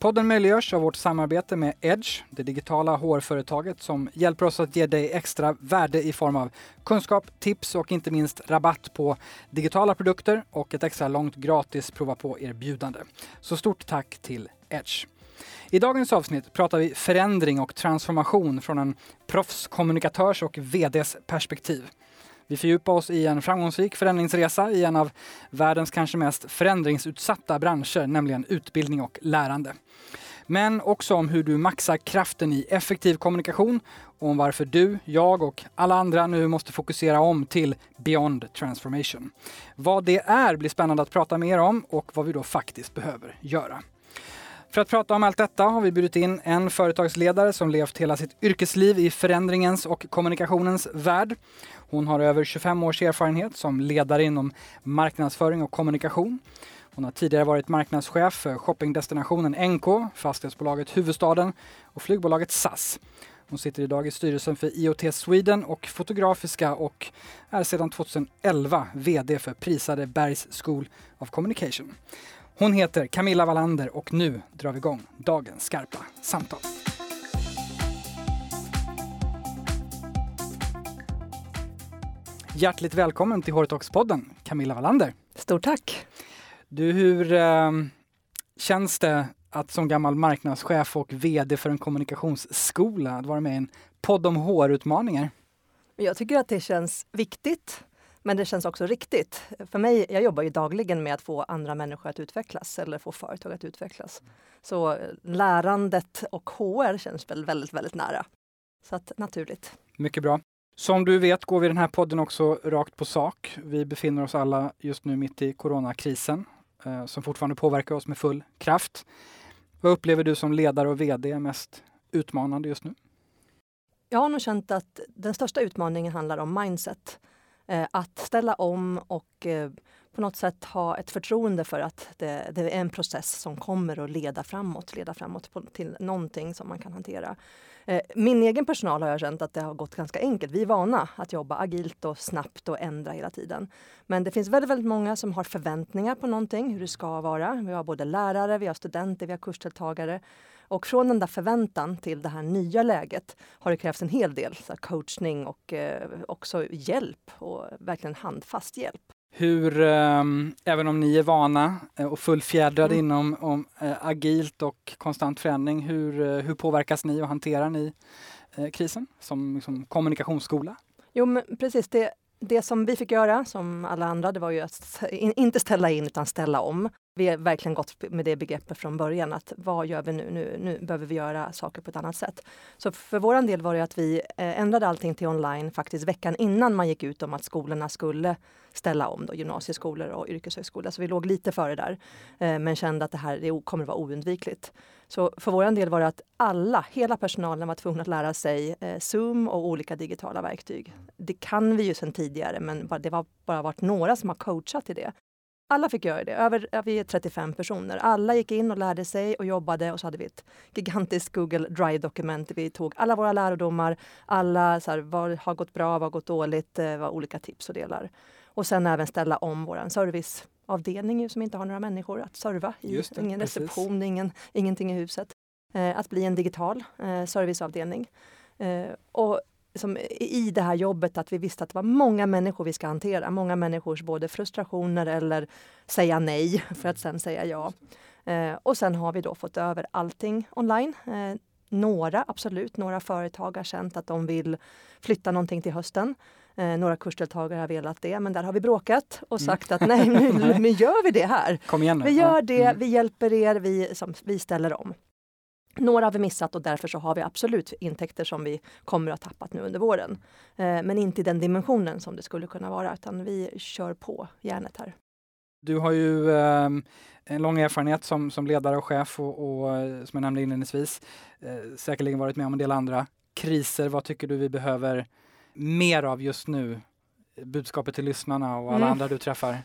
Podden möjliggörs av vårt samarbete med Edge, det digitala HR-företaget som hjälper oss att ge dig extra värde i form av kunskap, tips och inte minst rabatt på digitala produkter och ett extra långt gratis prova på-erbjudande. Så stort tack till Edge. I dagens avsnitt pratar vi förändring och transformation från en proffskommunikatörs och VDs perspektiv. Vi fördjupar oss i en framgångsrik förändringsresa i en av världens kanske mest förändringsutsatta branscher, nämligen utbildning och lärande. Men också om hur du maxar kraften i effektiv kommunikation och om varför du, jag och alla andra nu måste fokusera om till Beyond Transformation. Vad det är blir spännande att prata mer om och vad vi då faktiskt behöver göra. För att prata om allt detta har vi bjudit in en företagsledare som levt hela sitt yrkesliv i förändringens och kommunikationens värld. Hon har över 25 års erfarenhet som ledare inom marknadsföring och kommunikation. Hon har tidigare varit marknadschef för shoppingdestinationen NK, fastighetsbolaget Huvudstaden och flygbolaget SAS. Hon sitter idag i styrelsen för IoT Sweden och Fotografiska och är sedan 2011 VD för prisade Bergs School of Communication. Hon heter Camilla Wallander och nu drar vi igång dagens skarpa samtal. Hjärtligt välkommen till Hårtalks-podden, Camilla Wallander. Stort tack. Du, hur eh, känns det att som gammal marknadschef och VD för en kommunikationsskola att vara med i en podd om HR-utmaningar? Jag tycker att det känns viktigt, men det känns också riktigt. För mig, jag jobbar ju dagligen med att få andra människor att utvecklas eller få företag att utvecklas. Så eh, lärandet och HR känns väl väldigt, väldigt nära. Så att naturligt. Mycket bra. Som du vet går vi den här podden också rakt på sak. Vi befinner oss alla just nu mitt i coronakrisen eh, som fortfarande påverkar oss med full kraft. Vad upplever du som ledare och VD är mest utmanande just nu? Jag har nog känt att den största utmaningen handlar om mindset. Eh, att ställa om och eh, på något sätt ha ett förtroende för att det, det, är en process som kommer att leda framåt, leda framåt på, till någonting som man kan hantera. Eh, min egen personal har jag känt att det har gått ganska enkelt. Vi är vana att jobba agilt och snabbt och ändra hela tiden. Men det finns väldigt, väldigt många som har förväntningar på någonting, hur det ska vara. Vi har både lärare, vi har studenter, vi har kursdeltagare. Och från den där förväntan till det här nya läget har det krävts en hel del så coachning och eh, också hjälp och verkligen handfast hjälp. Hur, eh, även om ni är vana eh, och fullfjädrade mm. inom om, eh, agilt och konstant förändring, hur, eh, hur påverkas ni och hanterar ni eh, krisen som liksom, kommunikationsskola? Jo, precis. Det, det som vi fick göra, som alla andra, det var ju att inte ställa in utan ställa om. Vi har verkligen gått med det begreppet från början att vad gör vi nu? Nu, nu behöver vi göra saker på ett annat sätt. Så för vår del var det att vi eh, ändrade allting till online faktiskt veckan innan man gick ut om att skolorna skulle ställa om, då, gymnasieskolor och yrkeshögskolor. Så vi låg lite före där, eh, men kände att det här det kommer att vara oundvikligt. Så för vår del var det att alla, hela personalen var tvungna att lära sig eh, Zoom och olika digitala verktyg. Det kan vi ju sedan tidigare, men det har bara varit några som har coachat i det. Alla fick göra det. Över, vi är 35 personer. Alla gick in och lärde sig och jobbade och så hade vi ett gigantiskt Google Drive-dokument. där Vi tog alla våra lärdomar, alla så här, vad har gått bra, vad har gått dåligt, eh, vad olika tips och delar. Och sen även ställa om vår serviceavdelning som inte har några människor att serva i. Det, ingen precis. reception, ingen, ingenting i huset. Eh, att bli en digital eh, serviceavdelning. Eh, och som i det här jobbet att vi visste att det var många människor vi ska hantera. Många människors både frustrationer eller säga nej för att sen säga ja. Eh, och sen har vi då fått över allting online. Eh, några, absolut, några företag har känt att de vill flytta någonting till hösten. Eh, några kursdeltagare har velat det, men där har vi bråkat och mm. sagt mm. att nej, nu, nu gör vi det här. Kom igen nu. Vi gör det, mm. vi hjälper er, vi, som, vi ställer om. Några har vi missat och därför så har vi absolut intäkter som vi kommer att ha tappat nu under våren. Eh, men inte i den dimensionen som det skulle kunna vara, utan vi kör på järnet här. Du har ju eh, en lång erfarenhet som, som ledare och chef och, och som jag nämnde inledningsvis eh, säkerligen varit med om en del andra kriser. Vad tycker du vi behöver mer av just nu budskapet till lyssnarna och alla Mm. andra du träffar?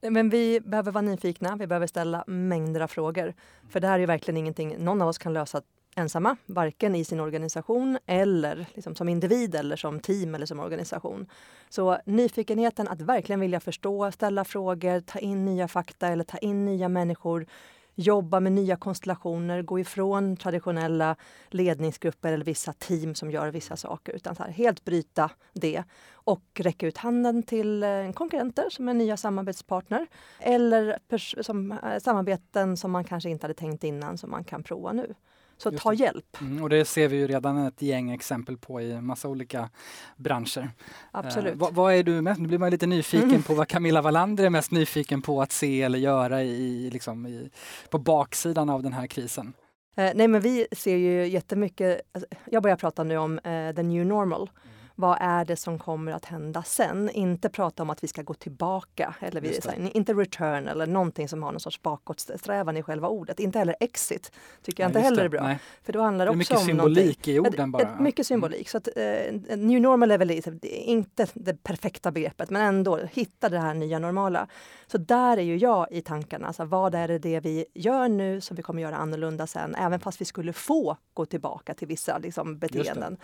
Men vi behöver vara nyfikna, vi behöver ställa mängder av frågor. För det här är verkligen ingenting någon av oss kan lösa ensamma, varken i sin organisation eller liksom som individ eller som team eller som organisation. Så nyfikenheten att verkligen vilja förstå, ställa frågor, ta in nya fakta eller ta in nya människor, jobba med nya konstellationer, gå ifrån traditionella ledningsgrupper eller vissa team som gör vissa saker, utan så här, helt bryta det och räcka ut handen till eh, konkurrenter som är nya samarbetspartner eller som, eh, samarbeten som man kanske inte hade tänkt innan som man kan prova nu. Så Just ta det. hjälp, Mm, och det ser vi ju redan ett gäng exempel på i massa olika branscher. absolut. Eh, vad, vad är du mest, nu blir man lite nyfiken Mm. på vad Camilla Wallander är mest nyfiken på att se eller göra i, liksom i, på baksidan av den här krisen. Eh, nej men vi ser ju jättemycket, alltså, jag börjar prata nu om eh, the new normal. Vad är det som kommer att hända sen? Inte prata om att vi ska gå tillbaka, eller vi, här, inte return eller någonting som har någon sorts bakåtsträvan i själva ordet. Inte heller exit, tycker jag Nej, inte heller det. är bra. Nej, För då handlar det det är också om någonting. symbolik i orden Ett, bara. ett, mycket symbolik. Så att, eh, new normal är väl inte det perfekta begreppet, men ändå hitta det här nya normala. Så där är ju jag i tankarna. Alltså, vad är det, det vi gör nu som vi kommer göra annorlunda sen? Även fast vi skulle få gå tillbaka till vissa liksom, beteenden.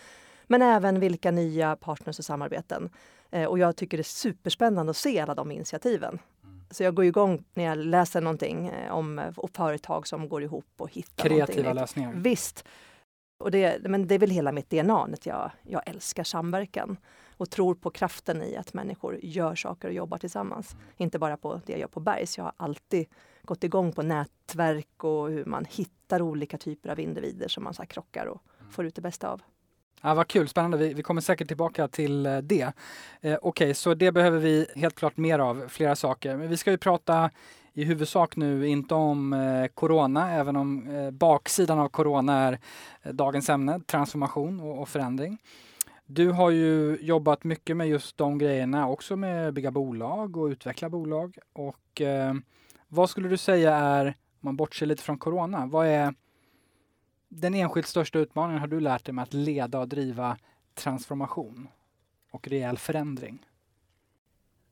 Men även vilka nya partners och samarbeten. Eh, och jag tycker det är superspännande att se alla de initiativen. Mm. Så jag går igång när jag läser någonting eh, om eh, företag som går ihop och hittar Kreativa lösningar. Visst. Och det, men det är väl hela mitt DNA, att jag, jag älskar samverkan och tror på kraften i att människor gör saker och jobbar tillsammans. Inte bara på det jag gör på Bergs. Jag har alltid gått igång på nätverk och hur man hittar olika typer av individer som man så krockar och får ut det bästa av. Ja, vad kul, spännande. Vi, vi kommer säkert tillbaka till eh, det. Eh, Okej, så det behöver vi helt klart mer av, flera saker. Men vi ska ju prata i huvudsak nu inte om eh, corona, även om eh, baksidan av corona är eh, dagens ämne, transformation och, och förändring. Du har ju jobbat mycket med just de grejerna, också med att bygga bolag och utveckla bolag. Och eh, vad skulle du säga är, om man bortser lite från corona, vad är den enskilt största utmaningen har du lärt dig med att leda och driva transformation och rejäl förändring?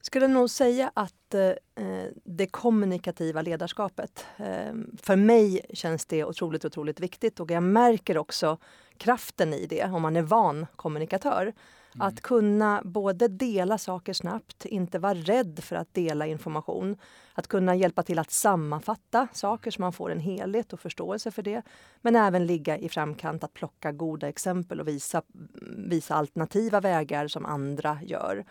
Skulle nog säga att eh, det kommunikativa ledarskapet, eh, för mig känns det otroligt, otroligt viktigt och jag märker också kraften i det om man är van kommunikatör. Att kunna både dela saker snabbt, inte vara rädd för att dela information. Att kunna hjälpa till att sammanfatta saker så man får en helhet och förståelse för det. Men även ligga i framkant att plocka goda exempel och visa, visa alternativa vägar som andra gör.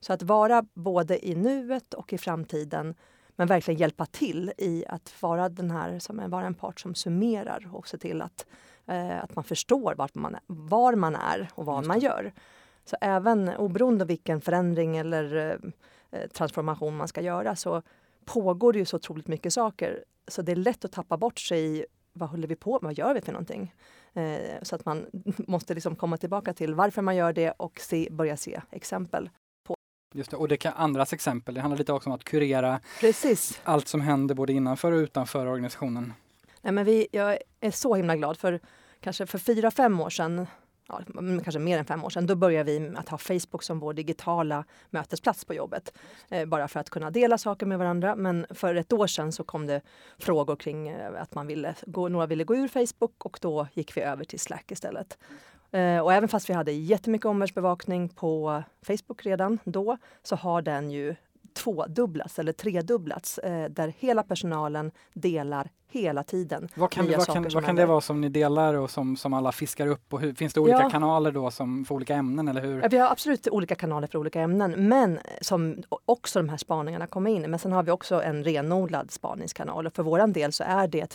Så att vara både i nuet och i framtiden men verkligen hjälpa till i att vara den här som är, vara en part som summerar och se till att, eh, att man förstår vart man, var man är och vad man gör. Så även oberoende av vilken förändring eller eh, transformation man ska göra så pågår det ju så otroligt mycket saker. Så det är lätt att tappa bort sig i vad håller vi på med, vad gör vi för någonting? Eh, så att man måste liksom komma tillbaka till varför man gör det och se, börja se exempel. Just det. Och det kan andras exempel. Det handlar lite också om att kurera Precis. allt som händer både innanför och utanför organisationen. Nej, men vi, jag är så himla glad för kanske för fyra, fem år sedan Ja, kanske mer än fem år sedan, då började vi att ha Facebook som vår digitala mötesplats på jobbet. Eh, bara för att kunna dela saker med varandra. Men för ett år sedan så kom det frågor kring eh, att man ville gå, några ville gå ur Facebook och då gick vi över till Slack istället. Eh, och även fast vi hade jättemycket omvärldsbevakning på Facebook redan då så har den ju tvådubblats eller tredubblats eh, där hela personalen delar hela tiden. Vad kan, vad kan, som vad kan det vara som ni delar och som, som alla fiskar upp? Och hur, finns det olika Ja. kanaler då som, för olika ämnen eller hur? Ja, Vi har absolut olika kanaler för olika ämnen, men som också de här spaningarna kommer in. Men sen har vi också en renodlad spaningskanal och för våran del så är det ett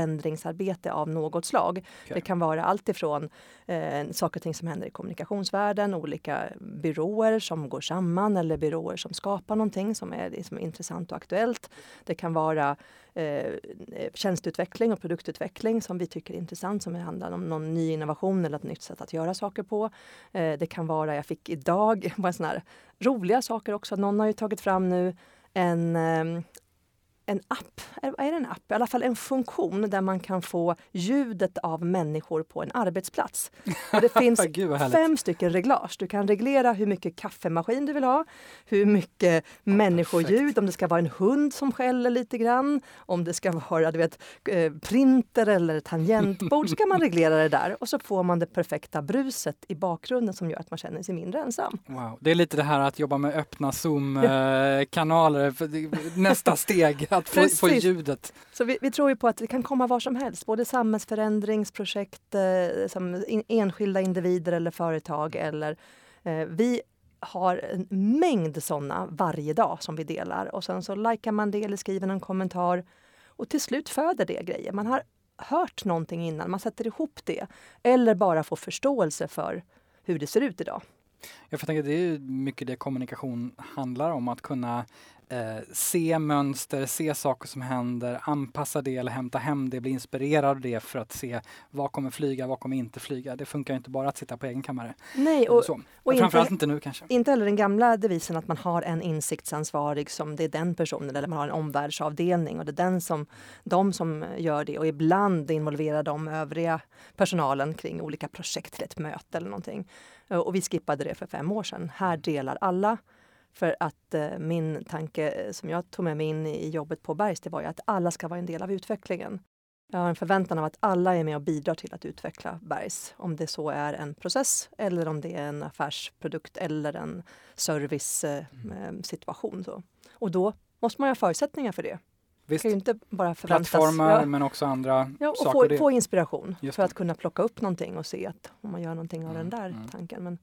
förändringsarbete av något slag. Det kan vara allt ifrån eh, saker och ting som händer i kommunikationsvärlden, olika byråer som går samman eller byråer som skapar någonting som är liksom intressant och aktuellt. Det kan vara eh, tjänsteutveckling och produktutveckling som vi tycker är intressant, som handlar om någon ny innovation eller ett nytt sätt att göra saker på. Eh, det kan vara, jag fick idag, bara såna här roliga saker också. Någon har ju tagit fram nu en, eh, en app, är det en app? I alla fall en funktion där man kan få ljudet av människor på en arbetsplats. Och det finns fem stycken reglage. Du kan reglera hur mycket kaffemaskin du vill ha, hur mycket ja, människoljud, perfekt. om det ska vara en hund som skäller lite grann, om det ska vara du vet, eh, printer eller tangentbord, så kan man reglera det där och så får man det perfekta bruset i bakgrunden som gör att man känner sig mindre ensam. Wow. Det är lite det här att jobba med öppna Zoom-kanaler, nästa steg att få, få ljudet. Så vi, vi, tror ju på att det kan komma var som helst, både samhällsförändringsprojekt, eh, som in, enskilda individer eller företag. Eller, eh, vi har en mängd sådana varje dag som vi delar och sen så likar man det eller skriver en kommentar och till slut föder det grejer. Man har hört någonting innan, man sätter ihop det eller bara får förståelse för hur det ser ut idag. Jag tänker det är mycket det kommunikation handlar om, att kunna eh, se mönster, se saker som händer, anpassa det eller hämta hem det, bli inspirerad av det för att se vad kommer flyga, vad kommer inte flyga. Det funkar inte bara att sitta på egen kammare. Nej, och, så. och framförallt inte, inte nu kanske. Inte heller den gamla devisen att man har en insiktsansvarig som det är den personen eller man har en omvärldsavdelning och det är den som, de som gör det och ibland involverar de övriga personalen kring olika projekt till ett möte eller någonting. Och vi skippade det för fem år sedan. Här delar alla för att eh, min tanke eh, som jag tog med mig in i jobbet på Bergs, det var ju att alla ska vara en del av utvecklingen. Jag har en förväntan av att alla är med och bidrar till att utveckla Bergs. Om det så är en process eller om det är en affärsprodukt eller en servicesituation. Eh, och då måste man ha förutsättningar för det. Visst. Kan ju inte bara Plattformar ja. men också andra ja, och saker. Få, få inspiration för att kunna plocka upp någonting och se att om man gör någonting av mm, den där mm. tanken. Men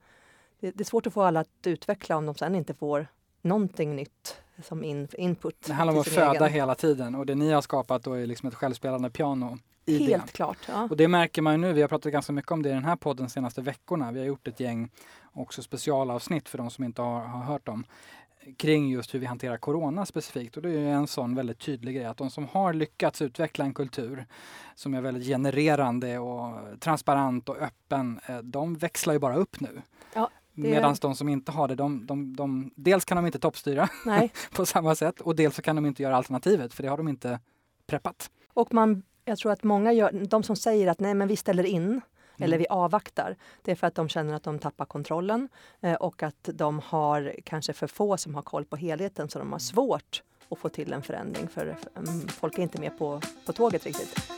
det, det, är svårt att få alla att utveckla om de sen inte får någonting nytt som in, input. Det handlar om att föda egen. hela tiden och det ni har skapat då är liksom ett självspelande piano. I Helt det. klart. Ja. Och det märker man ju nu. Vi har pratat ganska mycket om det i den här podden de senaste veckorna. Vi har gjort ett gäng också specialavsnitt för de som inte har, har hört dem kring just hur vi hanterar corona specifikt. Och det är en sån väldigt tydlig grej att de som har lyckats utveckla en kultur som är väldigt genererande och transparent och öppen, eh, de växlar ju bara upp nu. Ja. Medan de som inte har det, de, de, de, dels kan de inte toppstyra på samma sätt och dels så kan de inte göra alternativet för det har de inte preppat. Och man, jag tror att många gör, de som säger att nej men vi ställer in mm. eller vi avvaktar. Det är för att de känner att de tappar kontrollen eh, och att de har kanske för få som har koll på helheten så de har svårt att få till en förändring för um, folk är inte med på, på tåget riktigt.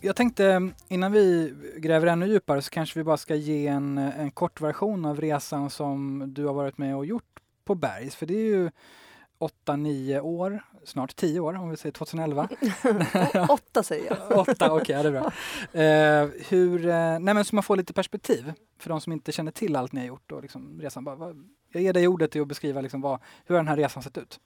Jag tänkte innan vi gräver ännu djupare så kanske vi bara ska ge en, en kort version av resan som du har varit med och gjort på Bergs. För det är ju 8-9 år, snart 10 år om vi säger 2011. Åtta säger jag. Åtta, okej, okay, det är bra. Eh, hur, eh, nej men så man får lite perspektiv för de som inte känner till allt ni har gjort och liksom resan. Bara, vad, jag ger dig ordet till att beskriva liksom vad, hur har den här resan sett ut?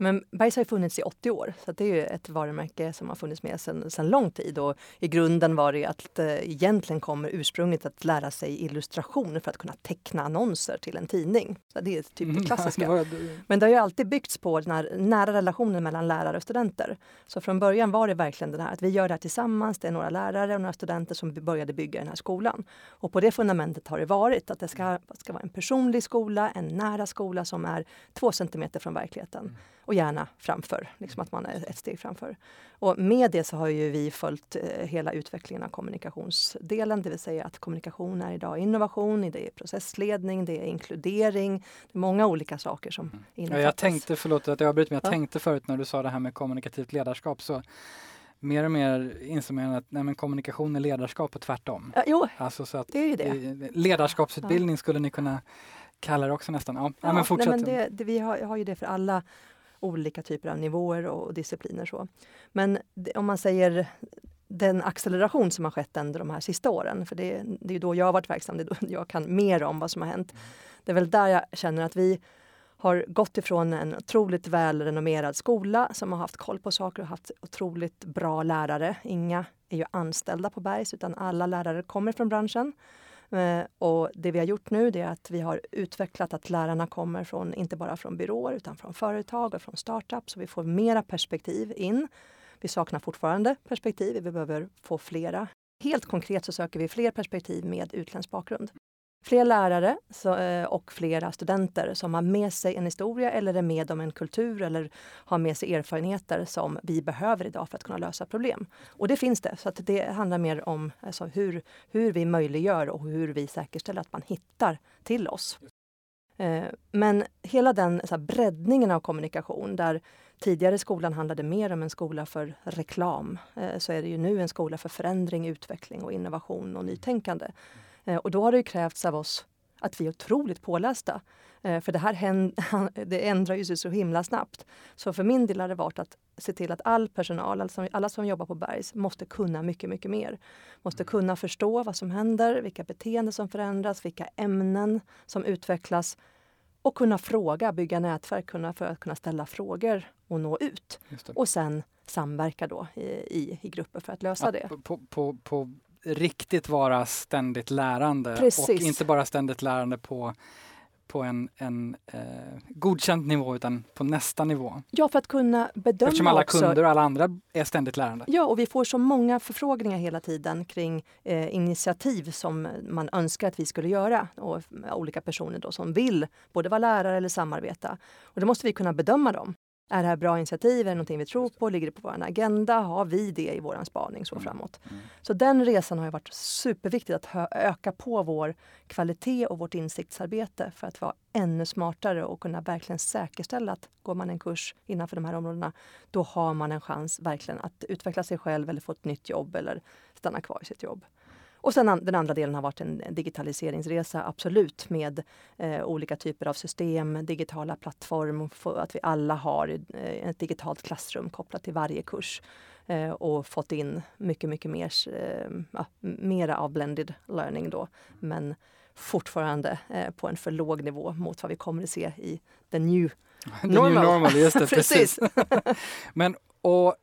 Men Bergs har funnits i 80 år, så det är ju ett varumärke som har funnits med sedan, lång tid. Och I grunden var det att eh, egentligen kommer ursprunget att lära sig illustration för att kunna teckna annonser till en tidning. Så det är typ det mm, klassiska. Men det har ju alltid byggts på den här nära relationen mellan lärare och studenter. Så från början var det verkligen det här att vi gör det här tillsammans. Det är några lärare och några studenter som började bygga den här skolan. Och på det fundamentet har det varit att det ska, ska vara en personlig skola, en nära skola som är två centimeter från verkligheten. Mm och gärna framför, liksom att man är ett steg framför. Och med det så har ju vi följt eh, hela utvecklingen av kommunikationsdelen, det vill säga att kommunikation är idag innovation, det är processledning, det är inkludering, det är många olika saker som mm. innefattas. Ja, jag tänkte, förlåt att jag avbryter, men jag ja. tänkte förut när du sa det här med kommunikativt ledarskap så mer och mer inser man att nej, kommunikation är ledarskap och tvärtom. Ja, jo, alltså, så att det är ju det. Ledarskapsutbildning ja. skulle ni kunna kalla det också nästan. Ja, ja men fortsätt. Nej, men det, det, vi har, har ju det för alla olika typer av nivåer och discipliner. Så. Men om man säger den acceleration som har skett under de här sista åren, för det, det är då jag har varit verksam, det är då jag kan mer om vad som har hänt. Det är väl där jag känner att vi har gått ifrån en otroligt välrenommerad skola som har haft koll på saker och haft otroligt bra lärare. Inga är ju anställda på Bergs utan alla lärare kommer från branschen. Eh, och det vi har gjort nu är att vi har utvecklat att lärarna kommer från, inte bara från byråer utan från företag och från startups. Så vi får mera perspektiv in. Vi saknar fortfarande perspektiv, vi behöver få flera. Helt konkret så söker vi fler perspektiv med utländsk bakgrund. Fler lärare eh, och flera studenter som har med sig en historia eller är med om en kultur eller har med sig erfarenheter som vi behöver idag för att kunna lösa problem. Och det finns det, så att det handlar mer om alltså, hur, hur vi möjliggör och hur vi säkerställer att man hittar till oss. Eh, men hela den så här, breddningen av kommunikation där tidigare skolan handlade mer om en skola för reklam eh, så är det ju nu en skola för förändring, utveckling och innovation och nytänkande. Eh, och då har det krävts av oss att vi är otroligt pålästa. För det här det ändrar ju sig så himla snabbt. Så för min del har det varit att se till att all personal, alltså alla som jobbar på Bergs, måste kunna mycket, mycket mer. Måste kunna förstå vad som händer, vilka beteenden som förändras, vilka ämnen som utvecklas och kunna fråga, bygga nätverk kunna, för att kunna ställa frågor och nå ut. Och sen samverka då i, i, i, grupper för att lösa att det. På, på, på, riktigt vara ständigt lärande Precis. och inte bara ständigt lärande på på en, en eh, godkänd nivå utan på nästa nivå. Ja, för att kunna bedöma Eftersom alla också. kunder och alla andra är ständigt lärande. Ja, och vi får så många förfrågningar hela tiden kring eh, initiativ som man önskar att vi skulle göra och olika personer då som vill både vara lärare eller samarbeta. Och då måste vi kunna bedöma dem. Är det här bra initiativ? Är det någonting vi tror på? Ligger det på vår agenda? Har vi det i vår spaning så mm. framåt? Mm. Så den resan har varit superviktig att öka på vår kvalitet och vårt insiktsarbete för att vara ännu smartare och kunna verkligen säkerställa att går man en kurs innanför de här områdena, då har man en chans verkligen att utveckla sig själv eller få ett nytt jobb eller stanna kvar i sitt jobb. Och sen den andra delen har varit en digitaliseringsresa, absolut, med eh, olika typer av system, digitala plattform, att vi alla har eh, ett digitalt klassrum kopplat till varje kurs eh, och fått in mycket, mycket mer, eh, mera av blended learning då. Men fortfarande eh, på en för låg nivå mot vad vi kommer att se i the new normal. The new normal just det, precis. Men och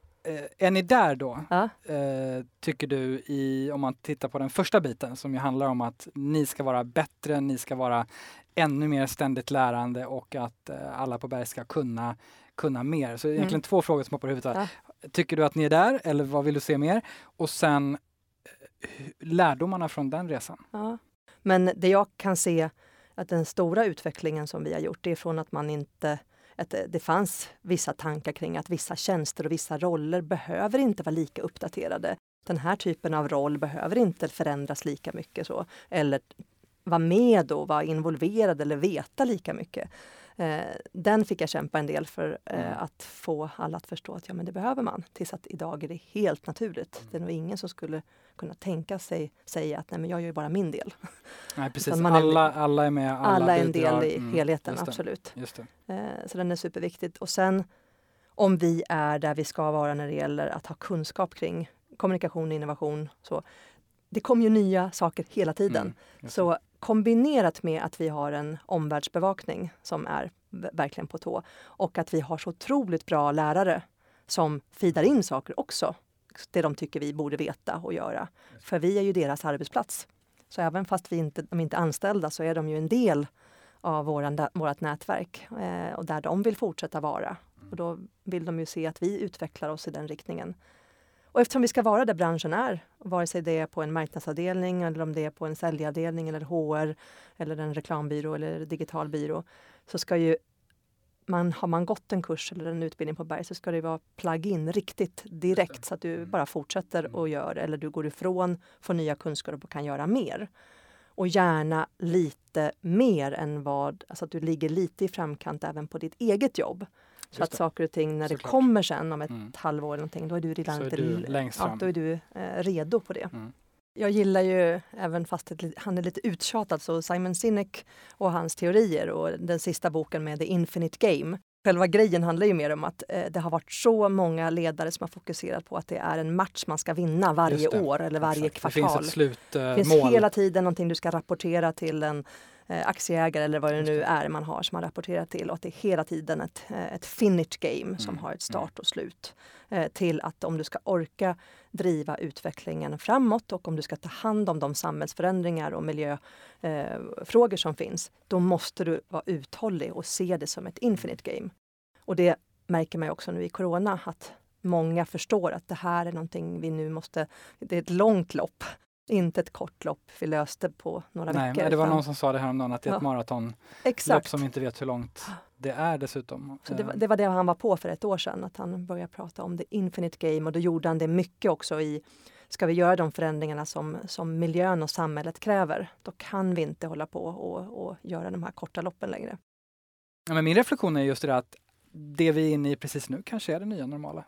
är ni där då, ja. eh, tycker du, i, om man tittar på den första biten som ju handlar om att ni ska vara bättre, ni ska vara ännu mer ständigt lärande och att eh, alla på Berg ska kunna, kunna mer. Så egentligen mm. två frågor som hoppar i huvudet. Ja. Tycker du att ni är där eller vad vill du se mer? Och sen eh, lärdomarna från den resan. Ja. Men det jag kan se att den stora utvecklingen som vi har gjort, det är från att man inte att eh, det fanns vissa tankar kring att vissa tjänster och vissa roller behöver inte vara lika uppdaterade. Den här typen av roll behöver inte förändras lika mycket så, eller vara med och vara involverad eller veta lika mycket. Eh, den fick jag kämpa en del för eh, mm. att få alla att förstå att ja, men det behöver man. Tills att idag är det helt naturligt. Mm. Det är nog ingen som skulle kunna tänka sig säga att nej, men jag gör bara min del. Nej, precis. alla, är, alla är med. Alla, alla är en del i mm, helheten, just absolut. Just eh, så den är superviktigt. Och sen om vi är där vi ska vara när det gäller att ha kunskap kring kommunikation och innovation. Så, det kommer ju nya saker hela tiden. Mm, så kombinerat med att vi har en omvärldsbevakning som är verkligen på tå och att vi har så otroligt bra lärare som fidar in saker också. Det de tycker vi borde veta och göra. För vi är ju deras arbetsplats. Så även fast vi inte, de inte är anställda så är de ju en del av vårt nätverk eh, och där de vill fortsätta vara. Och då vill de ju se att vi utvecklar oss i den riktningen. Och eftersom vi ska vara där branschen är, vare sig det är på en marknadsavdelning eller om det är på en säljavdelning eller HR eller en reklambyrå eller digital byrå, så ska ju man, har man gått en kurs eller en utbildning på Berg så ska det vara plug-in riktigt direkt så att du bara fortsätter mm. och gör eller du går ifrån, får nya kunskaper och kan göra mer. Och gärna lite mer än vad, alltså att du ligger lite i framkant även på ditt eget jobb. Så att saker och ting när det kommer sen om ett mm. halvår eller någonting, då är du redan lite, du längst fram. Ja, då är du eh, redo på det. Mm. Jag gillar ju, även fast han är lite uttjatad, så Simon Sinek och hans teorier och den sista boken med The Infinite Game. Själva grejen handlar ju mer om att eh, det har varit så många ledare som har fokuserat på att det är en match man ska vinna varje år eller varje Exakt. kvartal. Det finns ett slutmål. Eh, det finns hela tiden någonting du ska rapportera till en aktieägare eller vad det nu är man har som man rapporterar till och att det är hela tiden ett, eh, ett finish game som mm. har ett start och slut. Eh, till att om du ska orka driva utvecklingen framåt och om du ska ta hand om de samhällsförändringar och miljöfrågor eh, som finns, då måste du vara uthållig och se det som ett infinite game. Och det märker man också nu i corona att många förstår att det här är någonting vi nu måste, det är ett långt lopp Inte ett kort lopp vi löste på några Nej, veckor. men det var utan- någon som sa det häromdagen att det är ett Ja. maratonlopp Exakt. som inte vet hur långt det är dessutom. Så det, var, Eh, det var det han var på för ett år sedan, att han började prata om the infinite game och då gjorde han det mycket också i Ska vi göra de förändringarna som, som miljön och samhället kräver, då kan vi inte hålla på och, och göra de här korta loppen längre. ja, men min reflektion är just det att det vi är inne i precis nu kanske är det nya normala.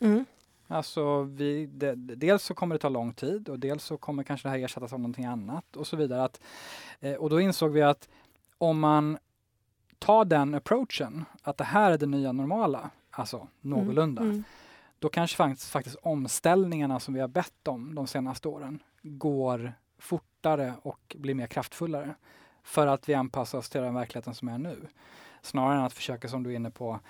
Mm. Alltså vi, det, dels så kommer det ta lång tid och dels så kommer kanske det här ersättas av någonting annat och så vidare. Att, eh, och då insåg vi att om man tar den approachen, att det här är det nya normala, alltså någorlunda, Mm. då kanske faktiskt, faktiskt omställningarna som vi har bett om de senaste åren går fortare och blir mer kraftfullare. För att vi anpassar oss till den verkligheten som är nu. Snarare än att försöka, som du är inne på,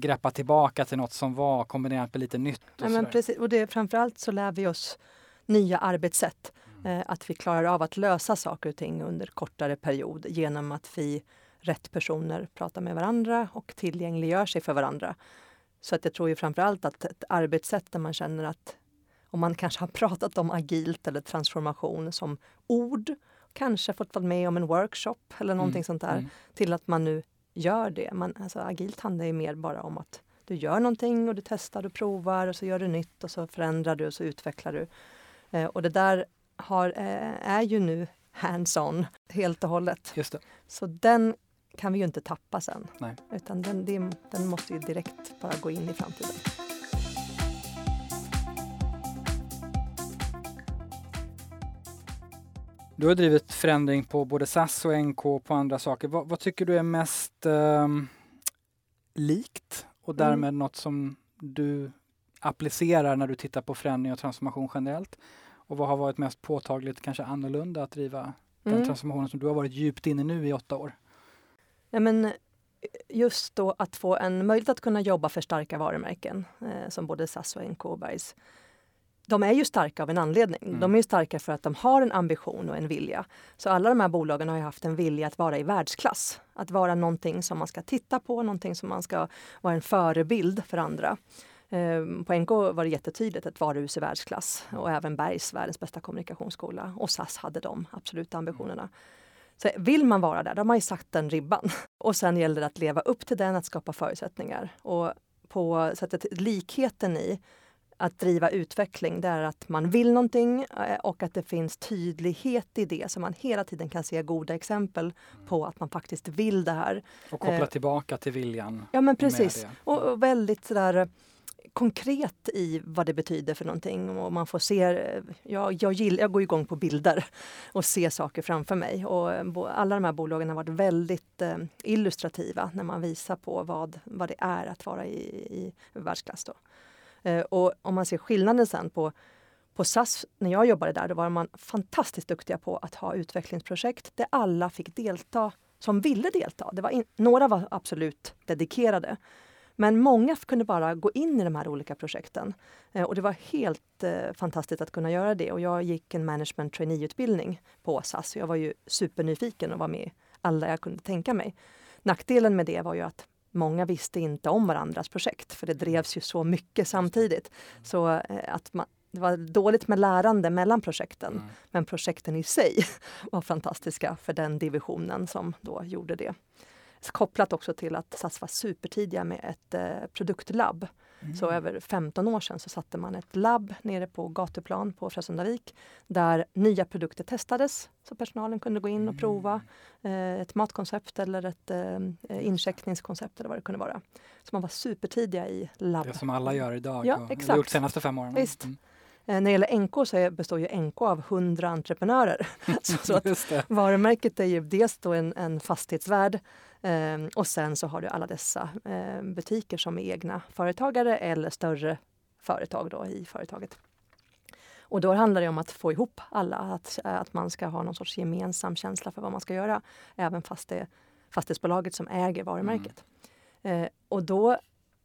greppa tillbaka till något som var kombinerat med lite nytt. Och Ja, men precis. Och det, framförallt så lär vi oss nya arbetssätt. Mm. Eh, att vi klarar av att lösa saker och ting under kortare period genom att vi, rätt personer, pratar med varandra och tillgängliggör sig för varandra. Så att jag tror ju framförallt att ett arbetssätt där man känner att om man kanske har pratat om agilt eller transformation som ord, kanske fått vara med om en workshop eller någonting Mm, sånt där, mm. till att man nu gör det. Man, alltså, agilt handlar ju mer bara om att du gör någonting och du testar och provar och så gör du nytt och så förändrar du och så utvecklar du. Eh, och det där har, eh, är ju nu hands-on helt och hållet. Just det. Så den kan vi ju inte tappa sen. Nej. Utan den, den måste ju direkt bara gå in i framtiden. Du har drivit förändring på både SAS och NK och på andra saker. Vad, vad tycker du är mest ehm, likt och Mm. därmed något som du applicerar när du tittar på förändring och transformation generellt? Och vad har varit mest påtagligt, kanske annorlunda att driva den Mm. transformationen som du har varit djupt inne nu i åtta år? Ja, men just då att få en möjlighet att kunna jobba för starka varumärken eh, som både SAS och NK och Bergs. De är ju starka av en anledning. Mm. De är ju starka för att de har en ambition och en vilja. Så alla de här bolagen har haft en vilja att vara i världsklass. Att vara någonting som man ska titta på, någonting som man ska vara en förebild för andra. Eh, På NK var det jättetydligt ett varuhus i världsklass och även Bergs, världens bästa kommunikationsskola. Och SAS hade de absoluta ambitionerna. Så vill man vara där, då har man ju satt den ribban. Och sen gäller det att leva upp till den, att skapa förutsättningar. Och på, så att likheten i att driva utveckling, det är att man vill någonting eh, och att det finns tydlighet i det, så man hela tiden kan se goda exempel på att man faktiskt vill det här. Och koppla Eh, tillbaka till viljan. Ja men precis. Och, och väldigt sådär eh, konkret i vad det betyder för någonting. Och man får se, eh, jag, jag, gill, jag går igång på bilder och ser saker framför mig. Och alla de här bolagen har varit väldigt eh, illustrativa när man visar på vad, vad det är att vara i, i världsklass. Då. Eh, och om man ser skillnaden sen på på SAS, när jag jobbade där, då var man fantastiskt duktiga på att ha utvecklingsprojekt där alla fick delta som ville delta. Det var in, några var absolut dedikerade. Men många kunde bara gå in i de här olika projekten. Eh, och det var helt eh, fantastiskt att kunna göra det. Och jag gick en management trainee-utbildning på SAS. Jag var ju supernyfiken och var med i alla jag kunde tänka mig. Nackdelen med det var ju att många visste inte om varandras projekt, för det drevs ju så mycket samtidigt. Så eh, att man, det var dåligt med lärande mellan projekten, Mm. men projekten i sig var fantastiska för den divisionen som då gjorde det. Kopplat också till att SAS var supertidiga med ett eh, produktlabb. Så Mm. över 15 år sedan så satte man ett labb nere på gatuplan på Frösundavik där nya produkter testades så personalen kunde gå in och prova eh, ett matkoncept eller ett eh, incheckningskoncept eller vad det kunde vara. Så man var supertidiga i labb. Det som alla gör idag Ja, och har exakt. gjort de senaste fem åren. Visst. Mm. Eh, när det gäller NK så består ju NK av 100 entreprenörer. så, så att. Varumärket är ju dels då en, en fastighetsvärd eh, och sen så har du alla dessa eh, butiker som är egna företagare eller större företag då i företaget. Och då handlar det om att få ihop alla, att, att man ska ha någon sorts gemensam känsla för vad man ska göra, även fast det är fastighetsbolaget som äger varumärket. Eh, och då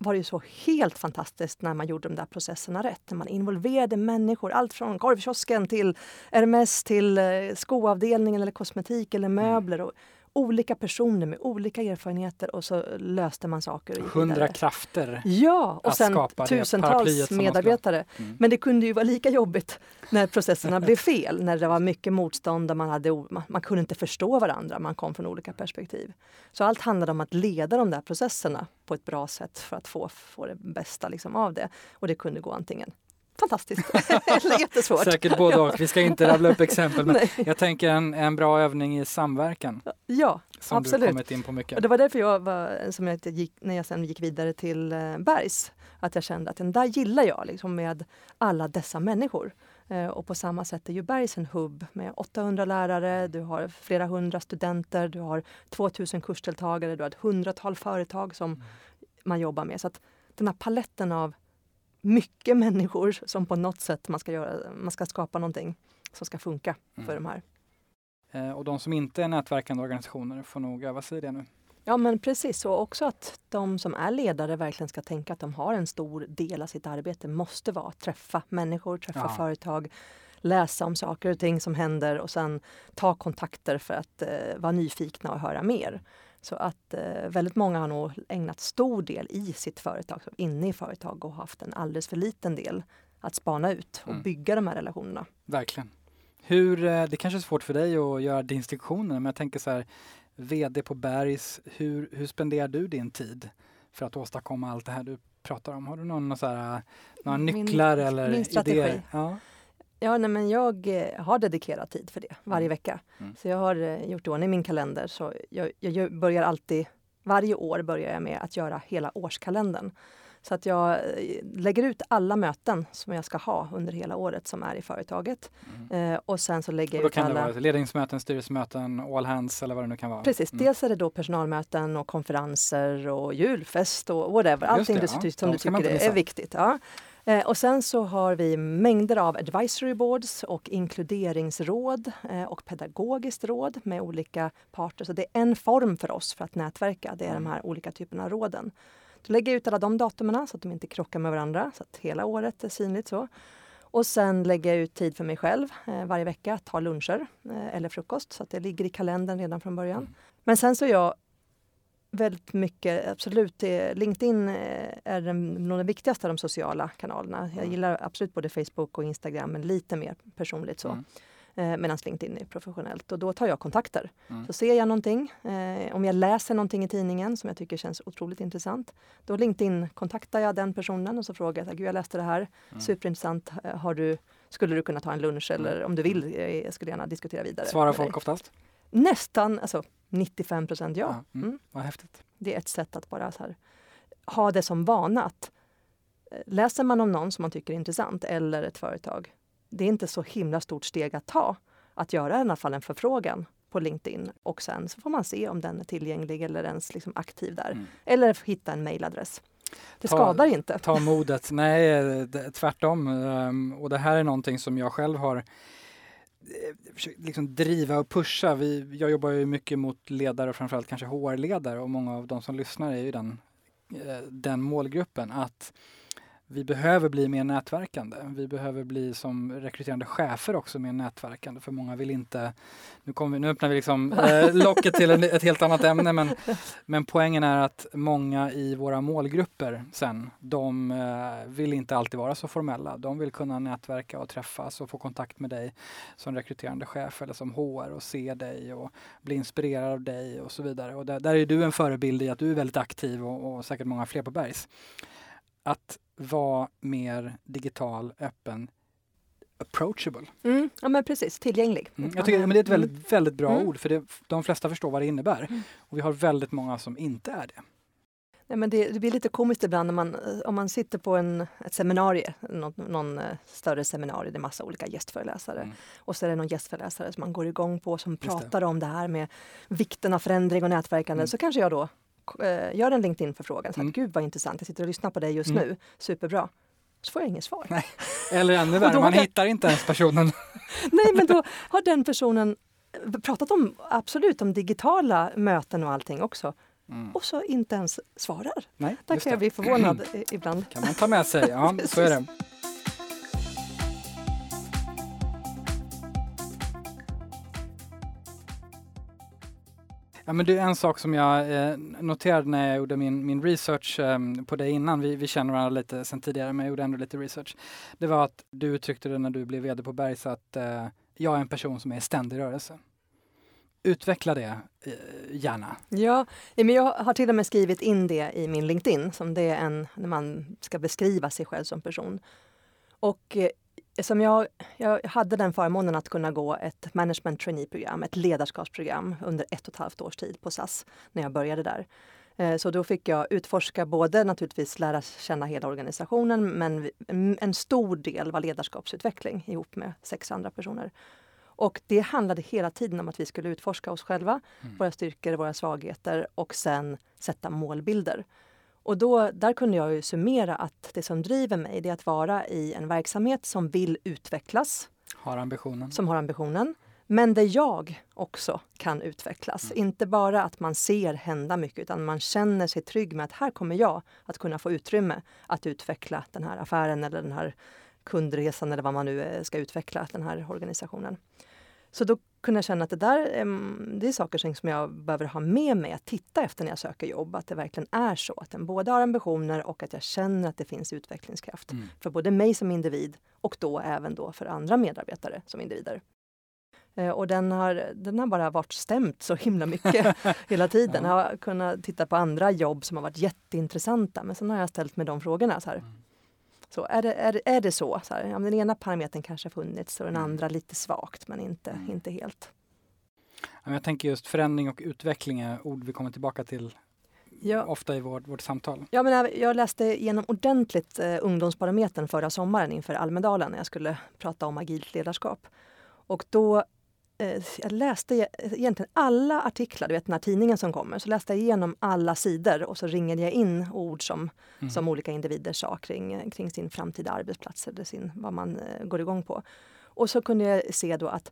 var det ju så helt fantastiskt när man gjorde de där processerna rätt. När man involverade människor, allt från korvkiosken till Hermes till eh, skoavdelningen eller kosmetik eller möbler. Och, olika personer med olika erfarenheter och så löste man saker. Och Hundra krafter. Ja, och sen tusentals medarbetare. Mm. Men det kunde ju vara lika jobbigt när processerna blev fel, när det var mycket motstånd och man, hade, man kunde inte förstå varandra, man kom från olika perspektiv. Så allt handlade om att leda de där processerna på ett bra sätt för att få, få det bästa liksom av det. Och det kunde gå antingen fantastiskt eller jättesvårt. Säkert både och. Vi ska inte rabbla upp exempel men jag tänker en, en bra övning i samverkan. Ja, som absolut. Du kommit in på mycket. Och det var därför jag var, som jag gick, när jag sen gick vidare till eh, Bergs, att jag kände att den där gillar jag liksom med alla dessa människor. Eh, och på samma sätt är ju Bergs en hubb med 800 lärare, du har flera hundra studenter, du har 2000 kursdeltagare, du har ett hundratal företag som mm. man jobbar med. Så att den här paletten av mycket människor som på något sätt man ska, göra, man ska skapa någonting som ska funka mm. för de här. Eh, och de som inte är nätverkande organisationer får nog öva sig i det nu. Ja men precis, och också att de som är ledare verkligen ska tänka att de har en stor del av sitt arbete måste vara att träffa människor, träffa ja. företag, läsa om saker och ting som händer och sen ta kontakter för att eh, vara nyfikna och höra mer. Så att eh, väldigt många har nog ägnat stor del i sitt företag, inne i företag och haft en alldeles för liten del att spana ut och mm. bygga de här relationerna. Verkligen. Hur, eh, det kanske är svårt för dig att göra distinktioner, men jag tänker så här, VD på Bergs, hur, hur spenderar du din tid för att åstadkomma allt det här du pratar om? Har du någon, så här, några nycklar min, eller min strategi. idéer? Ja. Ja, nej, men jag eh, har dedikerat tid för det varje mm. vecka. Mm. Så jag har eh, gjort ordning min kalender. Så jag, jag, börjar alltid, varje år börjar jag med att göra hela årskalendern. Så att jag eh, lägger ut alla möten som jag ska ha under hela året som är i företaget. Mm. Eh, och sen så lägger jag ut alla... Det vara ledningsmöten, styrelsemöten, all hands eller vad det nu kan vara? Precis, mm. dels är det då personalmöten och konferenser och julfest och whatever. Allting det, du, ja. som du tycker är viktigt. Ja. Eh, och sen så har vi mängder av advisory boards och inkluderingsråd eh, och pedagogiskt råd med olika parter. Så det är en form för oss för att nätverka, det är de här olika typerna av råden. Då lägger jag ut alla de datumen så att de inte krockar med varandra, så att hela året är synligt. så. Och sen lägger jag ut tid för mig själv eh, varje vecka, att ta luncher eh, eller frukost så att det ligger i kalendern redan från början. Men sen så är jag väldigt mycket, absolut, LinkedIn eh, är den, de viktigaste av de sociala kanalerna. Jag mm. gillar absolut både Facebook och Instagram, men lite mer personligt så. Mm. Eh, Medan LinkedIn är professionellt och då tar jag kontakter. Mm. Så ser jag någonting, eh, om jag läser någonting i tidningen som jag tycker känns otroligt intressant. Då LinkedIn kontaktar jag den personen och så frågar jag, Gud, jag läste det här, mm. superintressant, eh, har du, skulle du kunna ta en lunch mm. eller om du vill, jag eh, skulle gärna diskutera vidare. Svarar folk oftast? Nästan, alltså 95 procent ja. ja mm. mm. Vad häftigt. Det är ett sätt att bara här, ha det som vana att eh, läser man om någon som man tycker är intressant eller ett företag, det är inte så himla stort steg att ta att göra i alla fall en förfrågan på LinkedIn och sen så får man se om den är tillgänglig eller ens liksom aktiv där. Mm. Eller hitta en mejladress. Det ta, skadar inte. Ta modet. Nej, tvärtom. Ehm, och det här är någonting som jag själv har eh, Eh, liksom driva och pusha. Vi, jag jobbar ju mycket mot ledare, och framförallt kanske HR-ledare och många av de som lyssnar är ju den, eh, den målgruppen. Att vi behöver bli mer nätverkande. Vi behöver bli som rekryterande chefer också mer nätverkande för många vill inte... Nu, kommer vi, nu öppnar vi liksom eh, locket till en, ett helt annat ämne men, men poängen är att många i våra målgrupper sen, de eh, vill inte alltid vara så formella. De vill kunna nätverka och träffas och få kontakt med dig som rekryterande chef eller som HR och se dig och bli inspirerad av dig och så vidare. Och där, där är du en förebild i att du är väldigt aktiv och, och säkert många fler på Bergs. Att vara mer digital, öppen, approachable. Mm, ja men precis, tillgänglig. Mm, jag tycker men det är ett väldigt, mm. väldigt bra mm. ord för det, de flesta förstår vad det innebär. Mm. Och vi har väldigt många som inte är det. Nej, men det, det blir lite komiskt ibland när man, om man sitter på en, ett seminarium, någon, någon uh, större seminarium, det är massa olika gästföreläsare. Mm. Och så är det någon gästföreläsare som man går igång på som pratar det. om det här med vikten av förändring och nätverkande. Mm. Så kanske jag då eh, gör en LinkedIn-förfrågan. Mm. Gud vad intressant, jag sitter och lyssnar på dig just mm. nu. Superbra. Så får jag inget svar. Nej. Eller ännu värre, man hittar inte ens personen. Nej, men då har den personen pratat om, absolut om digitala möten och allting också. Mm. Och så inte ens svarar. Nej, Där kan jag bli förvånad ibland. kan man ta med sig, ja så är det. Ja, men det är en sak som jag eh, noterade när jag gjorde min, min research eh, på dig innan. Vi, vi känner varandra lite sedan tidigare, men jag gjorde ändå lite research. Det var att du uttryckte det när du blev vd på Bergs att eh, jag är en person som är i ständig rörelse. Utveckla det eh, gärna. Ja, men jag har till och med skrivit in det i min LinkedIn, som det är en, när man ska beskriva sig själv som person. Och eh, som jag, jag hade den förmånen att kunna gå ett management trainee-program, ett ledarskapsprogram under ett och ett halvt års tid på SAS när jag började där. Eh, så då fick jag utforska både naturligtvis lära känna hela organisationen men en stor del var ledarskapsutveckling ihop med sex andra personer. Och det handlade hela tiden om att vi skulle utforska oss själva, mm. våra styrkor, våra svagheter och sen sätta målbilder. Och då, där kunde jag ju summera att det som driver mig det är att vara i en verksamhet som vill utvecklas. Har ambitionen. Som har ambitionen. Men där jag också kan utvecklas. Mm. Inte bara att man ser hända mycket utan man känner sig trygg med att här kommer jag att kunna få utrymme att utveckla den här affären eller den här kundresan eller vad man nu eh, ska utveckla den här organisationen. Så då kunde jag känna att det där det är saker som jag behöver ha med mig att titta efter när jag söker jobb. Att det verkligen är så. Att den både har ambitioner och att jag känner att det finns utvecklingskraft. Mm. För både mig som individ och då även då för andra medarbetare som individer. Eh, och den har, den har bara varit stämt så himla mycket hela tiden. Jag har kunnat titta på andra jobb som har varit jätteintressanta men sen har jag ställt mig de frågorna. Så här. Mm. Så är, det, är, är det så? så här, den ena parametern kanske har funnits och den mm. andra lite svagt men inte, mm. inte helt. Jag tänker just förändring och utveckling är ord vi kommer tillbaka till ja. ofta i vårt, vårt samtal. Ja, men jag läste igenom ordentligt eh, Ungdomsbarometern förra sommaren inför Almedalen när jag skulle prata om agilt ledarskap. Och då jag läste egentligen alla artiklar, du vet den här tidningen som kommer, så läste jag igenom alla sidor och så ringade jag in ord som, mm. som olika individer sa kring, kring sin framtida arbetsplats eller sin, vad man eh, går igång på. Och så kunde jag se då att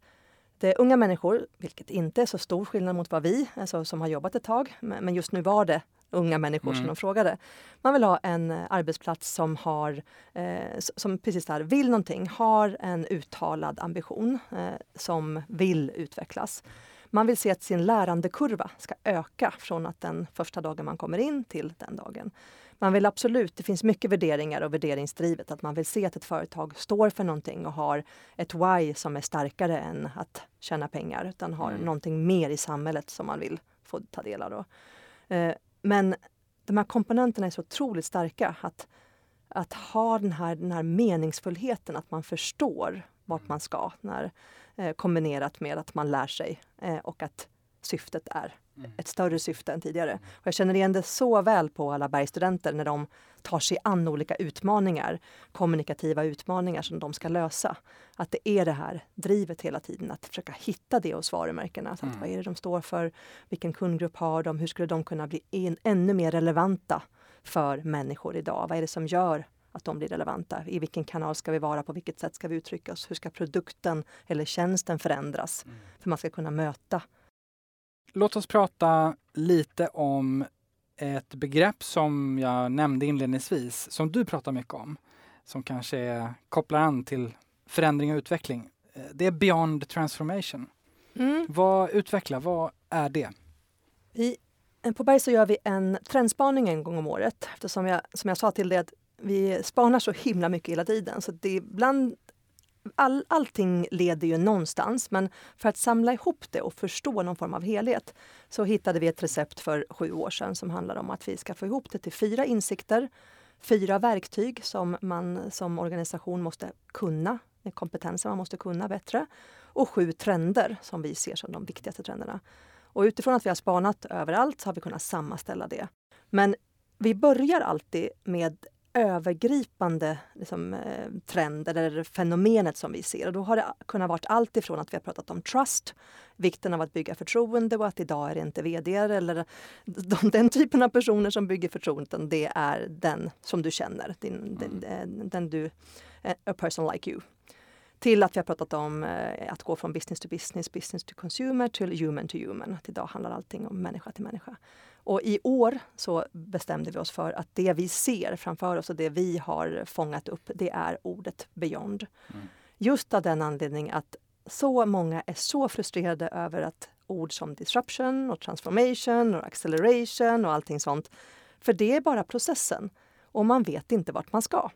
det är unga människor, vilket inte är så stor skillnad mot vad vi, alltså, som har jobbat ett tag, men just nu var det unga människor mm. som de frågade. Man vill ha en eh, arbetsplats som har, eh, som precis där vill någonting, har en uttalad ambition eh, som vill utvecklas. Man vill se att sin lärandekurva ska öka från att den första dagen man kommer in till den dagen. Man vill absolut, det finns mycket värderingar och värderingsdrivet, att man vill se att ett företag står för någonting och har ett why som är starkare än att tjäna pengar, utan har mm. någonting mer i samhället som man vill få ta del av. Då. Eh, men de här komponenterna är så otroligt starka. Att, att ha den här, den här meningsfullheten, att man förstår vart man ska när, eh, kombinerat med att man lär sig eh, och att syftet är mm. ett större syfte än tidigare. Och jag känner igen det så väl på alla bergstudenter när de tar sig an olika utmaningar, kommunikativa utmaningar som de ska lösa. Att det är det här drivet hela tiden, att försöka hitta det hos varumärkena. Mm. Vad är det de står för? Vilken kundgrupp har de? Hur skulle de kunna bli en, ännu mer relevanta för människor idag? Vad är det som gör att de blir relevanta. I vilken kanal ska vi vara? På vilket sätt ska vi uttrycka oss? Hur ska produkten eller tjänsten förändras? Mm. För man ska kunna möta Låt oss prata lite om ett begrepp som jag nämnde inledningsvis, som du pratar mycket om, som kanske kopplar an till förändring och utveckling. Eh, det är Beyond Transformation. Mm. Vad utveckla, vad är det? Vi, eh, på Berg så gör vi en trendspaning en gång om året eftersom jag, som jag sa till dig, att vi spanar så himla mycket hela tiden. Så det ibland all, allting leder ju någonstans, men för att samla ihop det och förstå någon form av helhet så hittade vi ett recept för sju år sedan som handlar om att vi ska få ihop det till fyra insikter, fyra verktyg som man som organisation måste kunna, kompetenser man måste kunna bättre och sju trender som vi ser som de viktigaste trenderna. Och utifrån att vi har spanat överallt så har vi kunnat sammanställa det. Men vi börjar alltid med övergripande liksom, eh, trend eller fenomenet som vi ser. Och då har det kunnat vara allt ifrån att vi har pratat om trust, vikten av att bygga förtroende och att idag är det inte vd eller de, den typen av personer som bygger förtroenden. Det är den som du känner, din, mm. den, eh, den du, eh, a person like you. Till att vi har pratat om att gå från business to business, business to consumer till human to human. Att idag handlar allting om människa till människa. Och i år så bestämde vi oss för att det vi ser framför oss och det vi har fångat upp, det är ordet beyond. Mm. Just av den anledningen att så många är så frustrerade över att ord som disruption och transformation och acceleration och allting sånt. För det är bara processen och man vet inte vart man ska.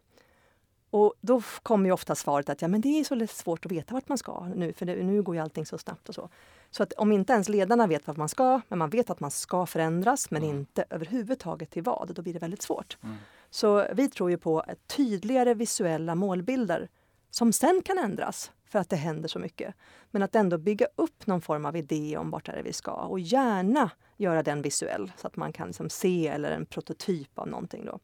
Och då kommer ju ofta svaret att ja, men det är så svårt att veta vart man ska nu, för det, nu går ju allting så snabbt och så. Så att om inte ens ledarna vet vart man ska, men man vet att man ska förändras, men mm. inte överhuvudtaget till vad, då blir det väldigt svårt. Mm. Så vi tror ju på tydligare visuella målbilder som sen kan ändras för att det händer så mycket. Men att ändå bygga upp någon form av idé om vart är det vi ska och gärna göra den visuell så att man kan liksom se eller en prototyp av någonting. Då.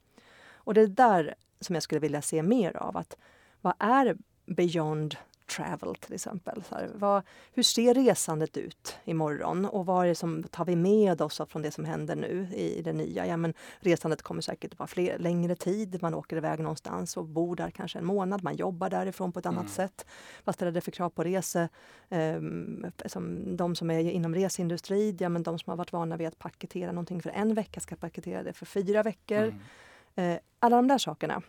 Och det är där som jag skulle vilja se mer av. Att, vad är beyond travel till exempel? Så här, vad, hur ser resandet ut imorgon och vad är det som tar vi med oss från det som händer nu i det nya? Ja, men resandet kommer säkert vara fler, längre tid. Man åker iväg någonstans och bor där kanske en månad. Man jobbar därifrån på ett annat mm. sätt. Vad ställer det för krav på resor? Um, som de som är inom reseindustrin, ja, men de som har varit vana vid att paketera någonting för en vecka ska paketera det för fyra veckor. Mm. Eh, alla de där sakerna.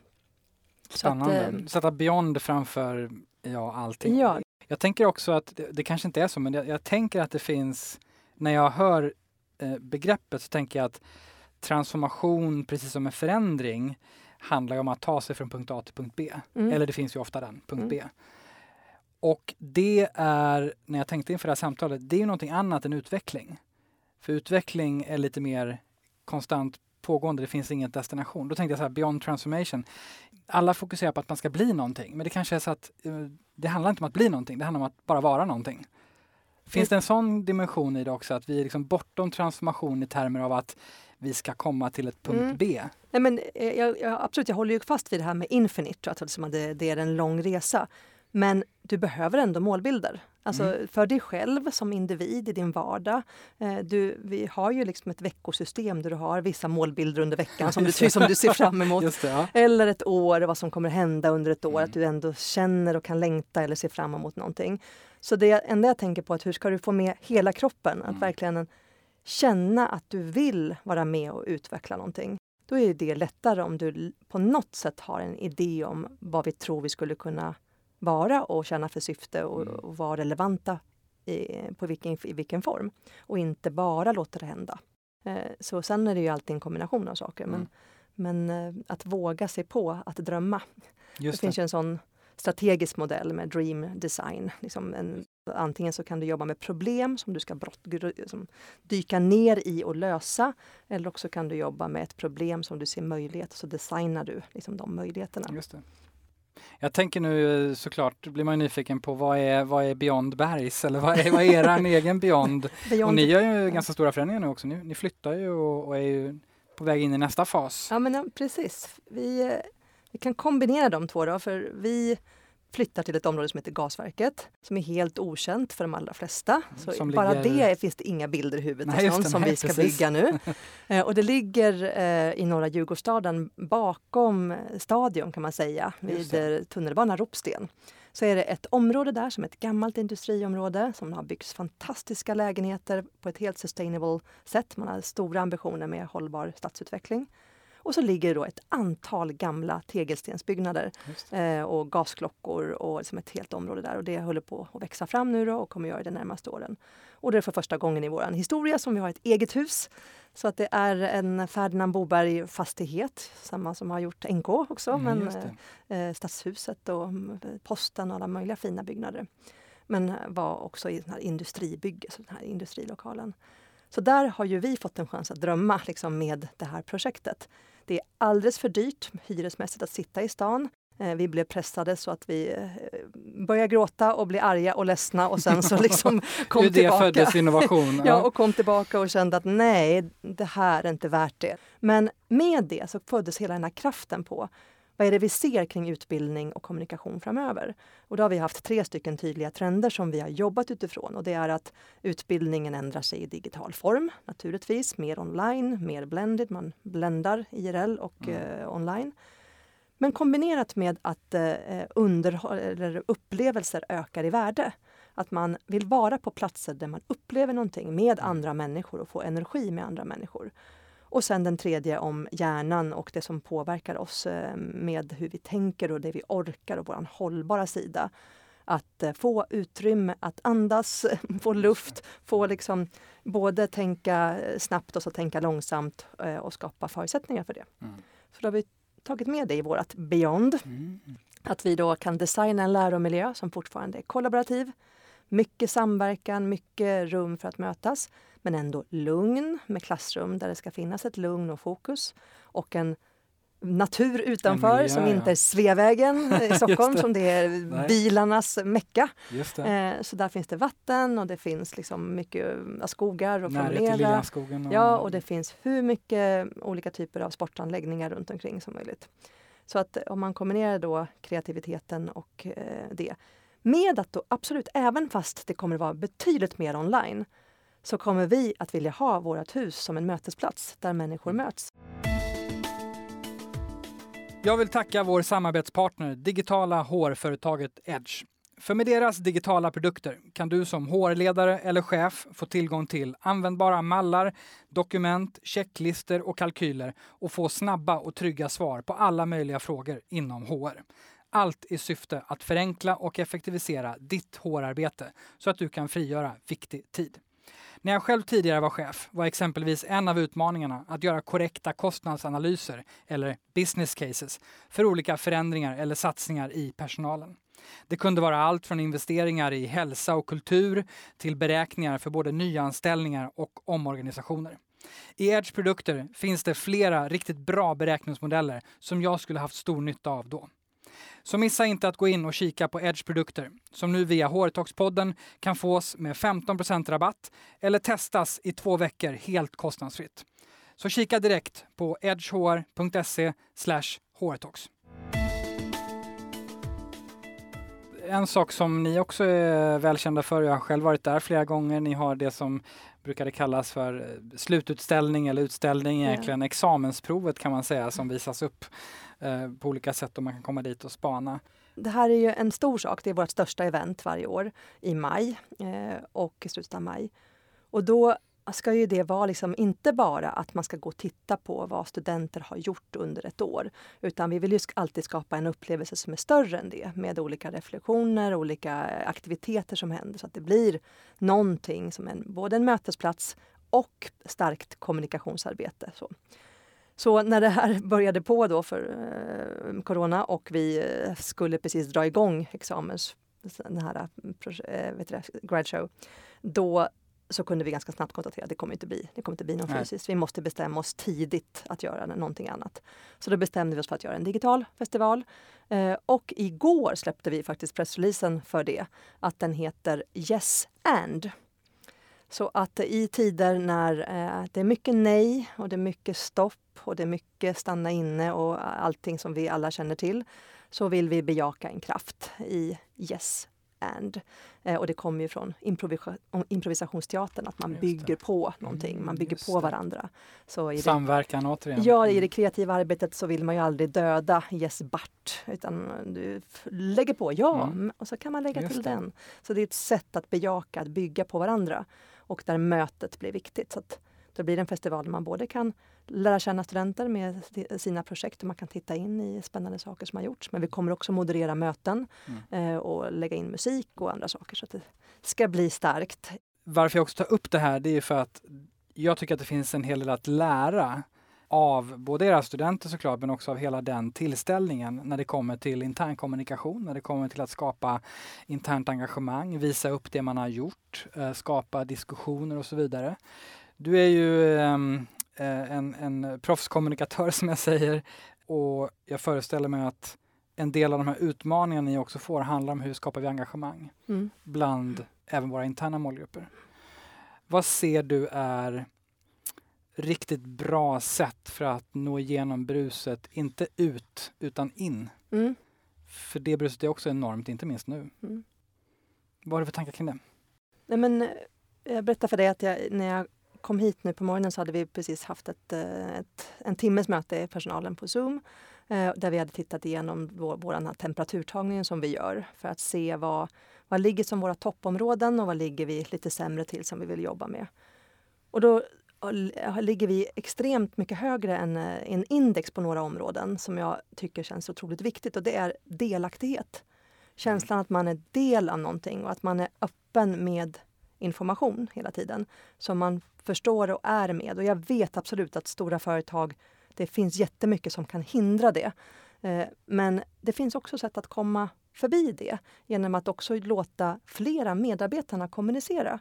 Spännande. Att, eh, Sätta Beyond framför ja, allting. Ja. Jag tänker också att det, det kanske inte är så, men jag, jag, tänker att det finns, när jag hör eh, begreppet så tänker jag att transformation, precis som en förändring, handlar om att ta sig från punkt A till punkt B. Mm. Eller det finns ju ofta den, punkt mm. B. Och det är, när jag tänkte inför det här samtalet, det är ju någonting annat än utveckling. För utveckling är lite mer konstant pågående, det finns ingen destination. Då tänkte jag så här, beyond transformation. Alla fokuserar på att man ska bli någonting, men det kanske är så att uh, det handlar inte om att bli någonting, det handlar om att bara vara någonting. Finns det en sån dimension i det också, att vi är liksom bortom transformation i termer av att vi ska komma till ett punkt mm. B? Nej, men, eh, jag, jag, absolut, jag håller ju fast vid det här med infinite, att liksom det, det är en lång resa. Men du behöver ändå målbilder. Alltså mm. för dig själv som individ i din vardag. Eh, du, vi har ju liksom ett veckosystem där du har vissa målbilder under veckan som, du, som du ser fram emot. Det, ja. Eller ett år, vad som kommer hända under ett år. Mm. Att du ändå känner och kan längta eller se fram emot någonting. Så det enda jag tänker på är hur ska du få med hela kroppen? Att mm. verkligen känna att du vill vara med och utveckla någonting. Då är det lättare om du på något sätt har en idé om vad vi tror vi skulle kunna vara och tjäna för syfte och, mm. och vara relevanta i, på vilken, i vilken form. Och inte bara låta det hända. Eh, så sen är det ju alltid en kombination av saker. Mm. Men, men eh, att våga sig på att drömma. Just det, finns ju en sån strategisk modell med dream design. Liksom en, antingen så kan du jobba med problem som du ska brott, som dyka ner i och lösa. Eller också kan du jobba med ett problem som du ser möjlighet så designar du liksom de möjligheterna. Just det. Jag tänker nu såklart, blir man nyfiken på vad är, vad är Beyond Bergs eller vad är, vad är er egen Beyond? Beyond? Och ni gör ju ganska stora förändringar nu också. Ni, ni flyttar ju och, och, är ju på väg in i nästa fas. Ja men ja, precis. Vi, vi kan kombinera de två då, för vi flyttar till ett område som heter Gasverket som är helt okänt för de allra flesta. Så som bara ligger... det finns det inga bilder i huvudet nej, någon, som vi ska precis. bygga nu. eh, och det ligger eh, i norra Djurgårdsstaden bakom Stadion kan man säga, vid eh, tunnelbanan Ropsten så är det ett område där som är ett gammalt industriområde som har byggts fantastiska lägenheter på ett helt sustainable sätt. Man har stora ambitioner med hållbar stadsutveckling. Och så ligger det då ett antal gamla tegelstensbyggnader eh, och gasklockor och liksom ett helt område där. Och det håller på att växa fram nu och kommer göra det de närmaste åren. Och det är för första gången i vår historia som vi har ett eget hus. Så att det är en Ferdinand Boberg-fastighet, samma som har gjort NK också, mm, men eh, Stadshuset och mm, posten och alla möjliga fina byggnader. Men var också i den här industribygge, så den här industrilokalen. Så där har ju vi fått en chans att drömma liksom, med det här projektet. Det är alldeles för dyrt hyresmässigt att sitta i stan. Eh, vi blev pressade så att vi eh, började gråta och blev arga och ledsna och sen så liksom kom det tillbaka. föddes innovation. ja, och kom tillbaka och kände att nej, det här är inte värt det. Men med det så föddes hela den här kraften på vad är det vi ser kring utbildning och kommunikation framöver? Och då har vi haft tre stycken tydliga trender som vi har jobbat utifrån. Och det är att utbildningen ändrar sig i digital form, naturligtvis. Mer online, mer blended. Man bländar IRL och mm. eh, online. Men kombinerat med att eh, under, upplevelser ökar i värde. Att man vill vara på platser där man upplever någonting med mm. andra människor och få energi med andra människor. Och sen den tredje om hjärnan och det som påverkar oss eh, med hur vi tänker och det vi orkar och vår hållbara sida. att eh, få utrymme att andas, få luft, få liksom både tänka snabbt och så tänka långsamt eh, och skapa förutsättningar för det. Mm. Så då har vi tagit med det i vårt Beyond. Mm. Att vi då kan designa en läromiljö som fortfarande är kollaborativ. Mycket samverkan, mycket rum för att mötas men ändå lugn med klassrum där det ska finnas ett lugn och fokus och en natur utanför miljö, som inte är Sveavägen i Stockholm det. som det är Nej. bilarnas mecka. Eh, så där finns det vatten och det finns liksom mycket skogar och promenera. Och... Ja, och det finns hur mycket olika typer av sportanläggningar runt omkring som möjligt. Så att om man kombinerar då kreativiteten och eh, det med att då absolut, även fast det kommer att vara betydligt mer online, så kommer vi att vilja ha vårt hus som en mötesplats där människor mm. möts. Jag vill tacka vår samarbetspartner, digitala hårföretaget Edge. För med deras digitala produkter kan du som HR-ledare eller chef få tillgång till användbara mallar, dokument, checklister och kalkyler och få snabba och trygga svar på alla möjliga frågor inom HR. Allt i syfte att förenkla och effektivisera ditt hårarbete så att du kan frigöra viktig tid. När jag själv tidigare var chef var exempelvis en av utmaningarna att göra korrekta kostnadsanalyser eller business cases för olika förändringar eller satsningar i personalen. Det kunde vara allt från investeringar i hälsa och kultur till beräkningar för både nyanställningar och omorganisationer. I Edge produkter finns det flera riktigt bra beräkningsmodeller som jag skulle haft stor nytta av då. Så missa inte att gå in och kika på Edge produkter som nu via HR-talks-podden kan fås med 15% rabatt eller testas i två veckor helt kostnadsfritt. Så kika direkt på edgehr.se hrtalks. En sak som ni också är välkända för, jag har själv varit där flera gånger, ni har det som brukade kallas för slututställning eller utställning, egentligen examensprovet kan man säga, som visas upp Eh, på olika sätt och man kan komma dit och spana. Det här är ju en stor sak. Det är vårt största event varje år i maj eh, och i slutet av maj. Och då ska ju det vara liksom inte bara att man ska gå och titta på vad studenter har gjort under ett år. Utan vi vill ju alltid skapa en upplevelse som är större än det med olika reflektioner, olika eh, aktiviteter som händer så att det blir någonting som en, både en mötesplats och starkt kommunikationsarbete. Så. Så när det här började på då för eh, corona och vi eh, skulle precis dra igång examens, den här eh, vet du, grad show, då så kunde vi ganska snabbt konstatera att det kommer inte bli, det kommer inte bli någon fysiskt. Vi måste bestämma oss tidigt att göra någonting annat. Så då bestämde vi oss för att göra en digital festival. Eh, och igår släppte vi faktiskt pressreleasen för det, att den heter Yes and. Så att i tider när eh, det är mycket nej och det är mycket stopp och det är mycket stanna inne och allting som vi alla känner till så vill vi bejaka en kraft i yes and. Eh, och det kommer ju från improvisa improvisationsteatern, att man bygger på någonting, man mm, bygger på varandra. Så Samverkan återigen. Ja, i det mm. kreativa arbetet så vill man ju aldrig döda Yes Bart, utan du lägger på, ja, mm. och så kan man lägga Just till det. den. Så det är ett sätt att bejaka, att bygga på varandra och där mötet blir viktigt. Så att då blir det en festival där man både kan lära känna studenter med sina projekt och man kan titta in i spännande saker som har gjorts. Men vi kommer också moderera möten mm. eh, och lägga in musik och andra saker så att det ska bli starkt. Varför jag också tar upp det här, det är för att jag tycker att det finns en hel del att lära av både era studenter såklart, men också av hela den tillställningen när det kommer till intern kommunikation, när det kommer till att skapa internt engagemang, visa upp det man har gjort, eh, skapa diskussioner och så vidare. Du är ju ehm, eh, en, en proffskommunikatör som jag säger och jag föreställer mig att en del av de här utmaningarna ni också får handlar om hur skapar vi engagemang mm. bland även våra interna målgrupper. Vad ser du är riktigt bra sätt för att nå igenom bruset, inte ut utan in. Mm. För det bruset är också enormt, inte minst nu. Mm. Vad har du för tankar kring det? Nej, men, eh, jag berättade för dig att jag, när jag kom hit nu på morgonen så hade vi precis haft ett, eh, ett en timmes möte i personalen på Zoom eh, där vi hade tittat igenom vår, vår temperaturtagning som vi gör för att se vad, vad ligger som våra toppområden och vad ligger vi lite sämre till som vi vill jobba med. Och då ligger vi extremt mycket högre än eh, en index på några områden som jag tycker känns otroligt viktigt och det är delaktighet. Känslan att man är del av någonting och att man är öppen med information hela tiden. Som man förstår och är med. Och jag vet absolut att stora företag, det finns jättemycket som kan hindra det. Eh, men det finns också sätt att komma förbi det genom att också låta flera medarbetarna kommunicera.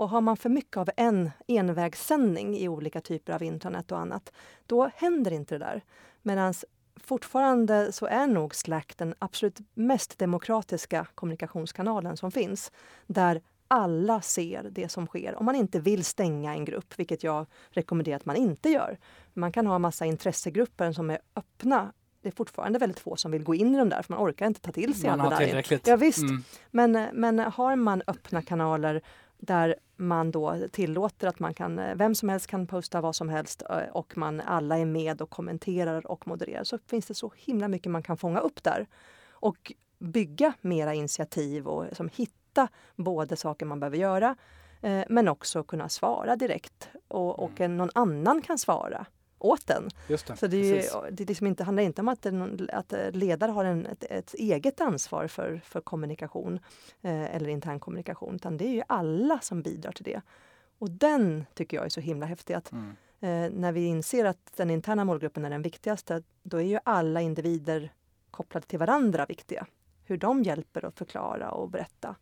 Och har man för mycket av en envägssändning i olika typer av internet och annat, då händer inte det där. Medan fortfarande så är nog Slack den absolut mest demokratiska kommunikationskanalen som finns. Där alla ser det som sker. Om man inte vill stänga en grupp, vilket jag rekommenderar att man inte gör. Man kan ha massa intressegrupper som är öppna. Det är fortfarande väldigt få som vill gå in i dem där, för man orkar inte ta till sig man allt det där. Ja, visst. Mm. Men, men har man öppna kanaler där man då tillåter att man kan, vem som helst kan posta vad som helst eh, och man alla är med och kommenterar och modererar så finns det så himla mycket man kan fånga upp där. Och bygga mera initiativ och som hitta både saker man behöver göra eh, men också kunna svara direkt och, och Mm. någon annan kan svara åt den. Just det, Så det, är precis. ju, det liksom inte, handlar inte om att, någon- att eh, ledare har en, ett, ett eget ansvar för, för kommunikation eh, eller intern kommunikation, utan det är ju alla som bidrar till det. Och den tycker jag är så himla häftig. Att, Mm. eh, när vi inser att den interna målgruppen är den viktigaste, då är ju alla individer kopplade till varandra viktiga. Hur de hjälper att förklara och berätta.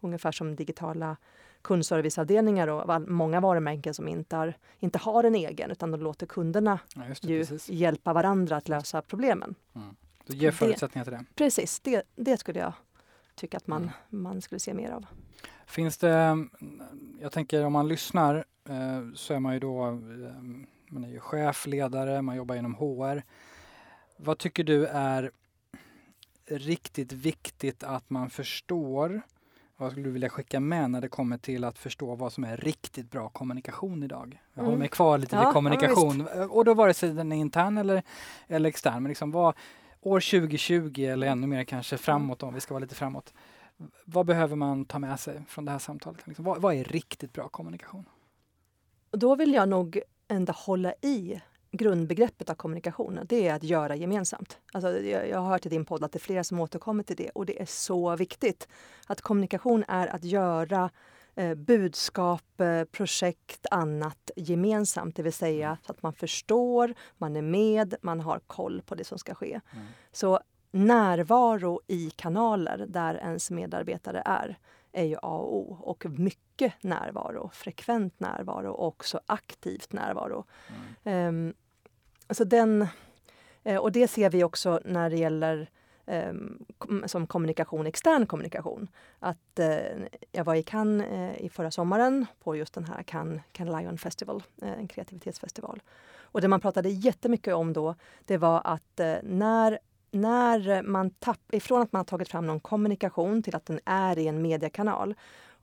Ungefär som digitala kundserviceavdelningar och många varumärken som inte har, inte har en egen utan de låter kunderna Ja, det, hjälpa varandra att lösa problemen. Det ger förutsättningar till det. Precis, det, det skulle jag tycka att man, Mm. man skulle se mer av. Finns det, jag tänker om man lyssnar eh, så är man ju då, eh, man är ju chef, ledare, man jobbar inom HR. Vad tycker du är riktigt viktigt att man förstår? Vad skulle du vilja skicka med när det kommer till att förstå vad som är riktigt bra kommunikation idag? Jag håller Mm. mig kvar lite Ja, vid ja, kommunikation och då vare sig den är intern eller, eller extern. Men liksom vad, år 2020 eller ännu mer kanske framåt om vi ska vara lite framåt. Vad behöver man ta med sig från det här samtalet? Liksom, vad, vad är riktigt bra kommunikation? Då vill jag nog ändå hålla i grundbegreppet av kommunikation. Det är att göra gemensamt. Alltså, jag, har hört i din podd att det är flera som återkommer till det och det är så viktigt. Att kommunikation är att göra eh, budskap, eh, projekt, annat gemensamt. Det vill säga så att man förstår, man är med, man har koll på det som ska ske. Mm. Så närvaro i kanaler där ens medarbetare är, är ju A och O. Och mycket närvaro, frekvent närvaro och också aktivt närvaro. Ehm, så den, eh, och det ser vi också när det gäller ehm, som kommunikation, extern kommunikation. Att eh, jag var i Cannes eh, i förra sommaren på just den här Cannes, Cannes Lion Festival, eh, en kreativitetsfestival. Och det man pratade jättemycket om då, det var att när när man tappar, ifrån att man har tagit fram någon kommunikation till att den är i en mediekanal.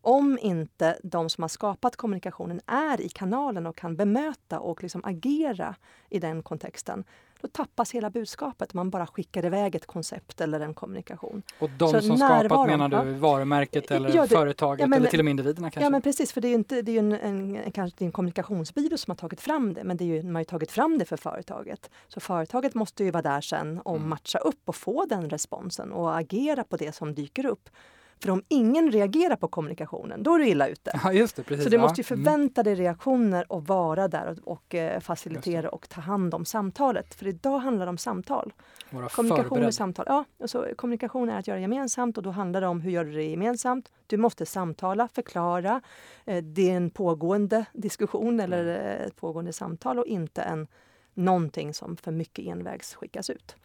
Om inte de som har skapat kommunikationen är i kanalen och kan bemöta och liksom agera i den kontexten, då tappas hela budskapet. Man bara skickar iväg ett koncept eller en kommunikation. Och de Så som skapat menar du varumärket eller Ja, det- företaget ja, men- eller till och med individerna kanske? Ja men precis, för det är ju, inte, det är en, en, kanske en kommunikationsbyrå som har tagit fram det, men det är ju, man har ju tagit fram det för företaget. Så företaget måste ju vara där sen och Mm. matcha upp och få den responsen och agera på det som dyker upp. För om ingen reagerar på kommunikationen, då är du illa ute. Ja, just det. Precis. Så du ja. måste ju Mm. förvänta dig reaktioner och vara där och, och eh, facilitera och ta hand om samtalet. För idag handlar det om samtal. Vara Kommunikation förberedd. samtal. Ja, alltså, kommunikation är att göra gemensamt och då handlar det om hur gör du det gemensamt. Du måste samtala, förklara. Eh, det är en pågående diskussion eller Mm. ett pågående samtal och inte en någonting som för mycket envägs skickas ut.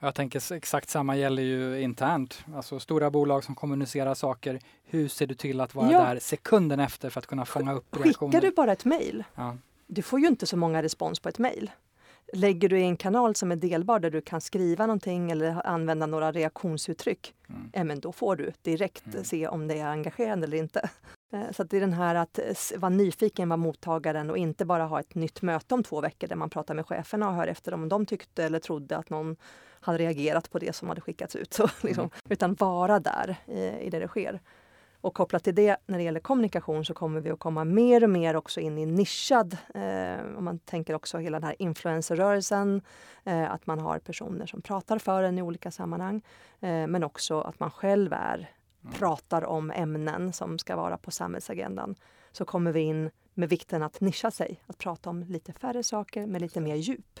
Jag tänker exakt samma gäller ju internt. Alltså stora bolag som kommunicerar saker. Hur ser du till att vara Ja. där sekunden efter för att kunna fånga upp reaktioner? Skickar du bara ett mejl, Ja. du får ju inte så många respons på ett mejl. Lägger du i en kanal som är delbar där du kan skriva någonting eller använda några reaktionsuttryck, Mm. ja, men då får du direkt Mm. se om det är engagerande eller inte. Eh, Så det är den här att eh, vara nyfiken, vara mottagaren och inte bara ha ett nytt möte om två veckor där man pratar med cheferna och hör efter om de tyckte eller trodde att någon hade reagerat på det som hade skickats ut. Så, liksom, Utan vara där i, i det det sker. Och kopplat till det, när det gäller kommunikation, så kommer vi att komma mer och mer också in i nischad, eh, om man tänker också hela den här influencerrörelsen, eh, att man har personer som pratar för en i olika sammanhang, eh, men också att man själv är, Mm. pratar om ämnen som ska vara på samhällsagendan. Så kommer vi in med vikten att nischa sig, att prata om lite färre saker med lite mer djup.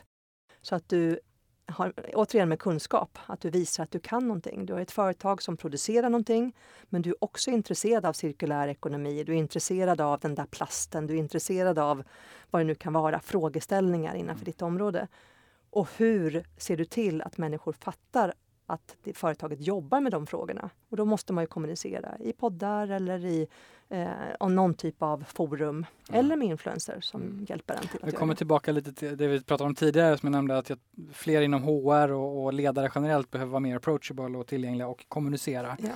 Så att du har, återigen med kunskap, att du visar att du kan någonting. Du har ett företag som producerar någonting, men du är också intresserad av cirkulär ekonomi. Du är intresserad av den där plasten, du är intresserad av vad det nu kan vara, frågeställningar innanför ditt område. Och hur ser du till att människor fattar att det, företaget jobbar med de frågorna? Och då måste man ju kommunicera i poddar eller i eh, någon typ av forum eller med influencers som Mm. hjälper en till att Vi göra kommer tillbaka lite till det vi pratade om tidigare som jag nämnde att jag, fler inom HR och, och ledare generellt behöver vara mer approachable och tillgängliga och kommunicera. Ja.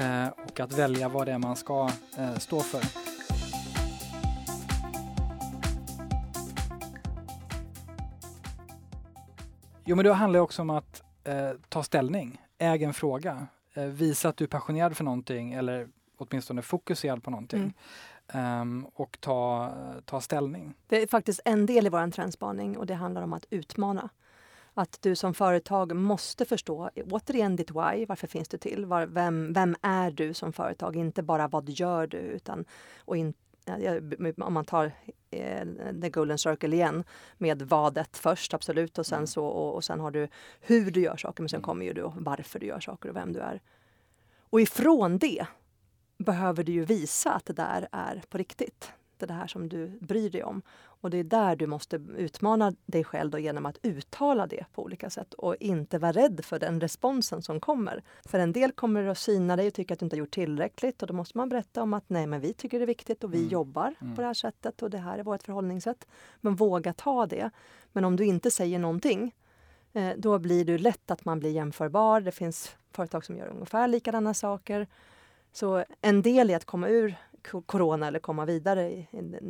Eh, och att välja vad det är man ska eh, stå för. Jo men det handlar också om att eh, ta ställning, äg en fråga, eh, visa att du är passionerad för någonting eller åtminstone fokuserad på någonting. Mm. Ehm, och ta, ta ställning. Det är faktiskt en del i vår trendspaning och det handlar om att utmana. Att du som företag måste förstå, återigen ditt why, varför finns du till? Var, vem, vem är du som företag? Inte bara vad gör du, utan och in, ja, om man tar eh, the golden circle igen med vadet först, absolut, och sen, Mm. så, och, och sen har du hur du gör saker, men sen kommer ju du varför du gör saker och vem du är. Och ifrån det behöver du ju visa att det där är på riktigt. Det där som du bryr dig om. Och det är där du måste utmana dig själv genom att uttala det på olika sätt och inte vara rädd för den responsen som kommer. För en del kommer att syna dig och tycka att du inte har gjort tillräckligt och då måste man berätta om att nej, men vi tycker det är viktigt och vi Mm. jobbar Mm. på det här sättet och det här är vårt förhållningssätt. Men våga ta det. Men om du inte säger någonting eh, då blir det lätt att man blir jämförbar. Det finns företag som gör ungefär likadana saker. Så en del i att komma ur corona eller komma vidare i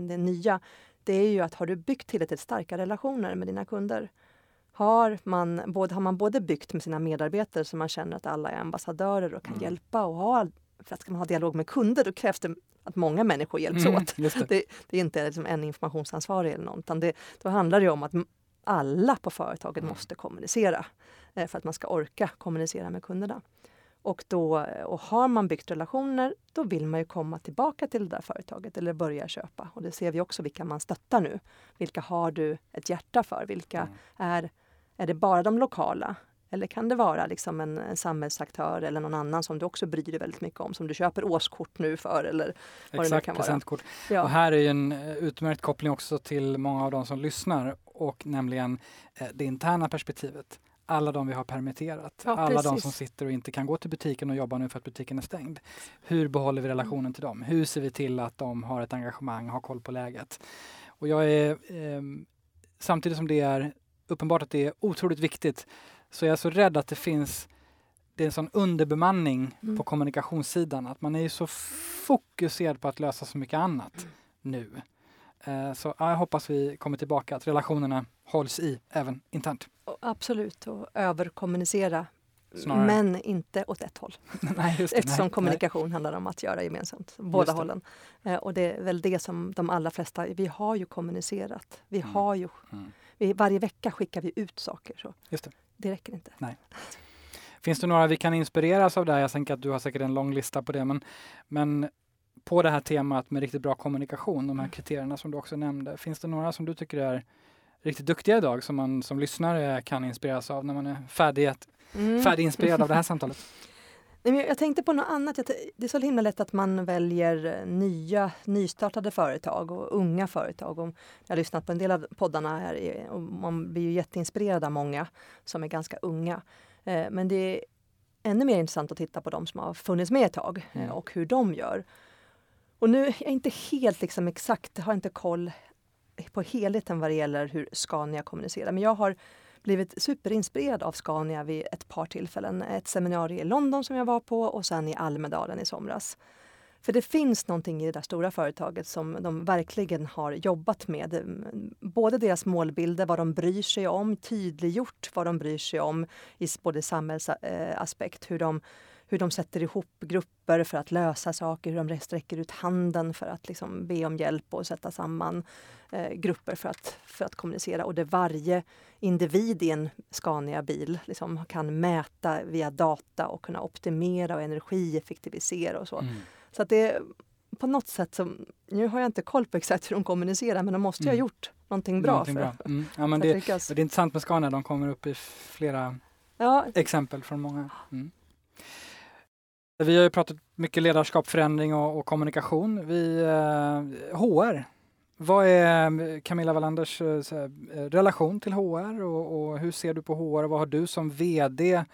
det, nya, det är ju att har du byggt tillräckligt starka relationer med dina kunder? Har man, både, har man både byggt med sina medarbetare så man känner att alla är ambassadörer och kan Mm. hjälpa och ha, för att ska man ha dialog med kunder då krävs det att många människor hjälps Mm, åt. det. Det, det är inte liksom en informationsansvarig eller något, utan det, då handlar det om att alla på företaget Mm. måste kommunicera eh, för att man ska orka kommunicera med kunderna. Och, då, och har man byggt relationer, då vill man ju komma tillbaka till det där företaget eller börja köpa. Och det ser vi också vilka man stöttar nu. Vilka har du ett hjärta för? Vilka Mm. är, är det bara de lokala? Eller kan det vara liksom en, en samhällsaktör eller någon annan som du också bryr dig väldigt mycket om, som du köper årskort nu för? Eller vad det nu Exakt, kan vara. presentkort. Ja. Och här är en eh, utmärkt koppling också till många av de som lyssnar och nämligen eh, det interna perspektivet. Alla de vi har permitterat, Ja, alla de precis. som sitter och inte kan gå till butiken och jobba nu för att butiken är stängd. Hur behåller vi relationen till dem? Hur ser vi till att de har ett engagemang, har koll på läget? Och jag är, ehm, samtidigt som det är uppenbart att det är otroligt viktigt, så är jag så rädd att det finns det är en sån underbemanning Mm. på kommunikationssidan, att man är ju så fokuserad på att lösa så mycket annat Mm. nu. Eh, Så ja, jag hoppas vi kommer tillbaka, att relationerna hålls i även internt. Absolut, och överkommunicera. Snarare. Men inte åt ett håll. nej, just det, Eftersom nej, kommunikation handlar om att göra gemensamt, båda hållen. Eh, och det är väl det som de allra flesta, vi har ju kommunicerat. Vi Mm. har ju, Nej. Mm. vi, varje vecka skickar vi ut saker. Så Just det. det räcker inte. Finns det några vi kan inspireras av där? Jag tänker att du har säkert en lång lista på det, men, men på det här temat med riktigt bra kommunikation, de här Mm. kriterierna som du också nämnde, finns det några som du tycker är riktigt duktiga idag som man som lyssnare kan inspireras av när man är färdig, Mm. färdiginspirerad av det här samtalet? Jag tänkte på något annat. Det är så himla lätt att man väljer eh, nya, nystartade företag och unga företag. Och jag har lyssnat på en del av poddarna här och man blir ju jätteinspirerad av många som är ganska unga. Eh, Men det är ännu mer intressant att titta på de som har funnits med ett tag eh, och hur de gör. Och nu är jag inte helt liksom exakt, har inte koll på helheten vad det gäller hur Scania kommunicerar. Men jag har blivit superinspirerad av Scania vid ett par tillfällen. Ett seminarium i London som jag var på och sen i Almedalen i somras. För det finns någonting i det där stora företaget som de verkligen har jobbat med. Både deras målbilder, vad de bryr sig om, tydliggjort vad de bryr sig om i både samhällsaspekt, hur de, hur de sätter ihop grupper för att lösa saker, hur de sträcker ut handen för att liksom be om hjälp och sätta samman eh, grupper för att, för att kommunicera. Och det varje individ i en Scania-bil liksom kan mäta via data och kunna optimera och energieffektivisera och så. Mm. Så att det på något sätt så, nu har jag inte koll på exakt hur de kommunicerar men de måste ju mm. ha gjort någonting bra. Någonting för, bra. Mm. Ja, men det, det, är intressant med Scania, de kommer upp i flera ja. exempel från många. Mm. Vi har ju pratat mycket ledarskap, förändring och, och kommunikation. Vi, eh, HR, vad är eh, Camilla Wallanders eh, här, eh, relation till HR och, och, hur ser du på HR? och Vad har du som VD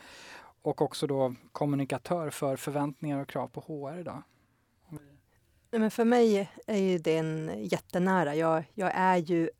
och också då kommunikatör för förväntningar och krav på HR idag? Men för mig är ju den jättenära. Jag, jag är ju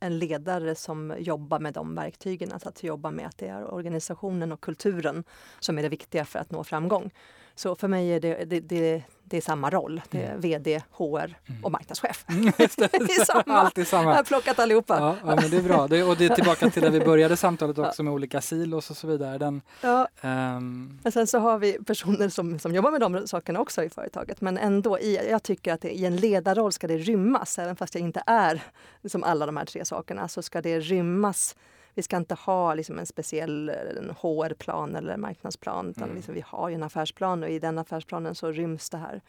en ledare som jobbar med de verktygen, alltså att jobba med att det är organisationen och kulturen som är det viktiga för att nå framgång. Så för mig är det, det, det, det är samma roll. Det är mm. VD, HR och marknadschef. Mm, det. det är samma. Alltid samma. Jag har plockat allihopa. Ja, ja, men det är bra. Det, och det är tillbaka till där vi började samtalet också med olika silos och så vidare. Den, ja. Um... Men sen så har vi personer som, som jobbar med de sakerna också i företaget. Men ändå, i, jag tycker att det, i en ledarroll ska det rymmas, även fast jag inte är liksom alla de här tre sakerna, så ska det rymmas vi ska inte ha liksom en speciell HR-plan eller marknadsplan utan mm. liksom, vi har en affärsplan och i den affärsplanen så ryms det här.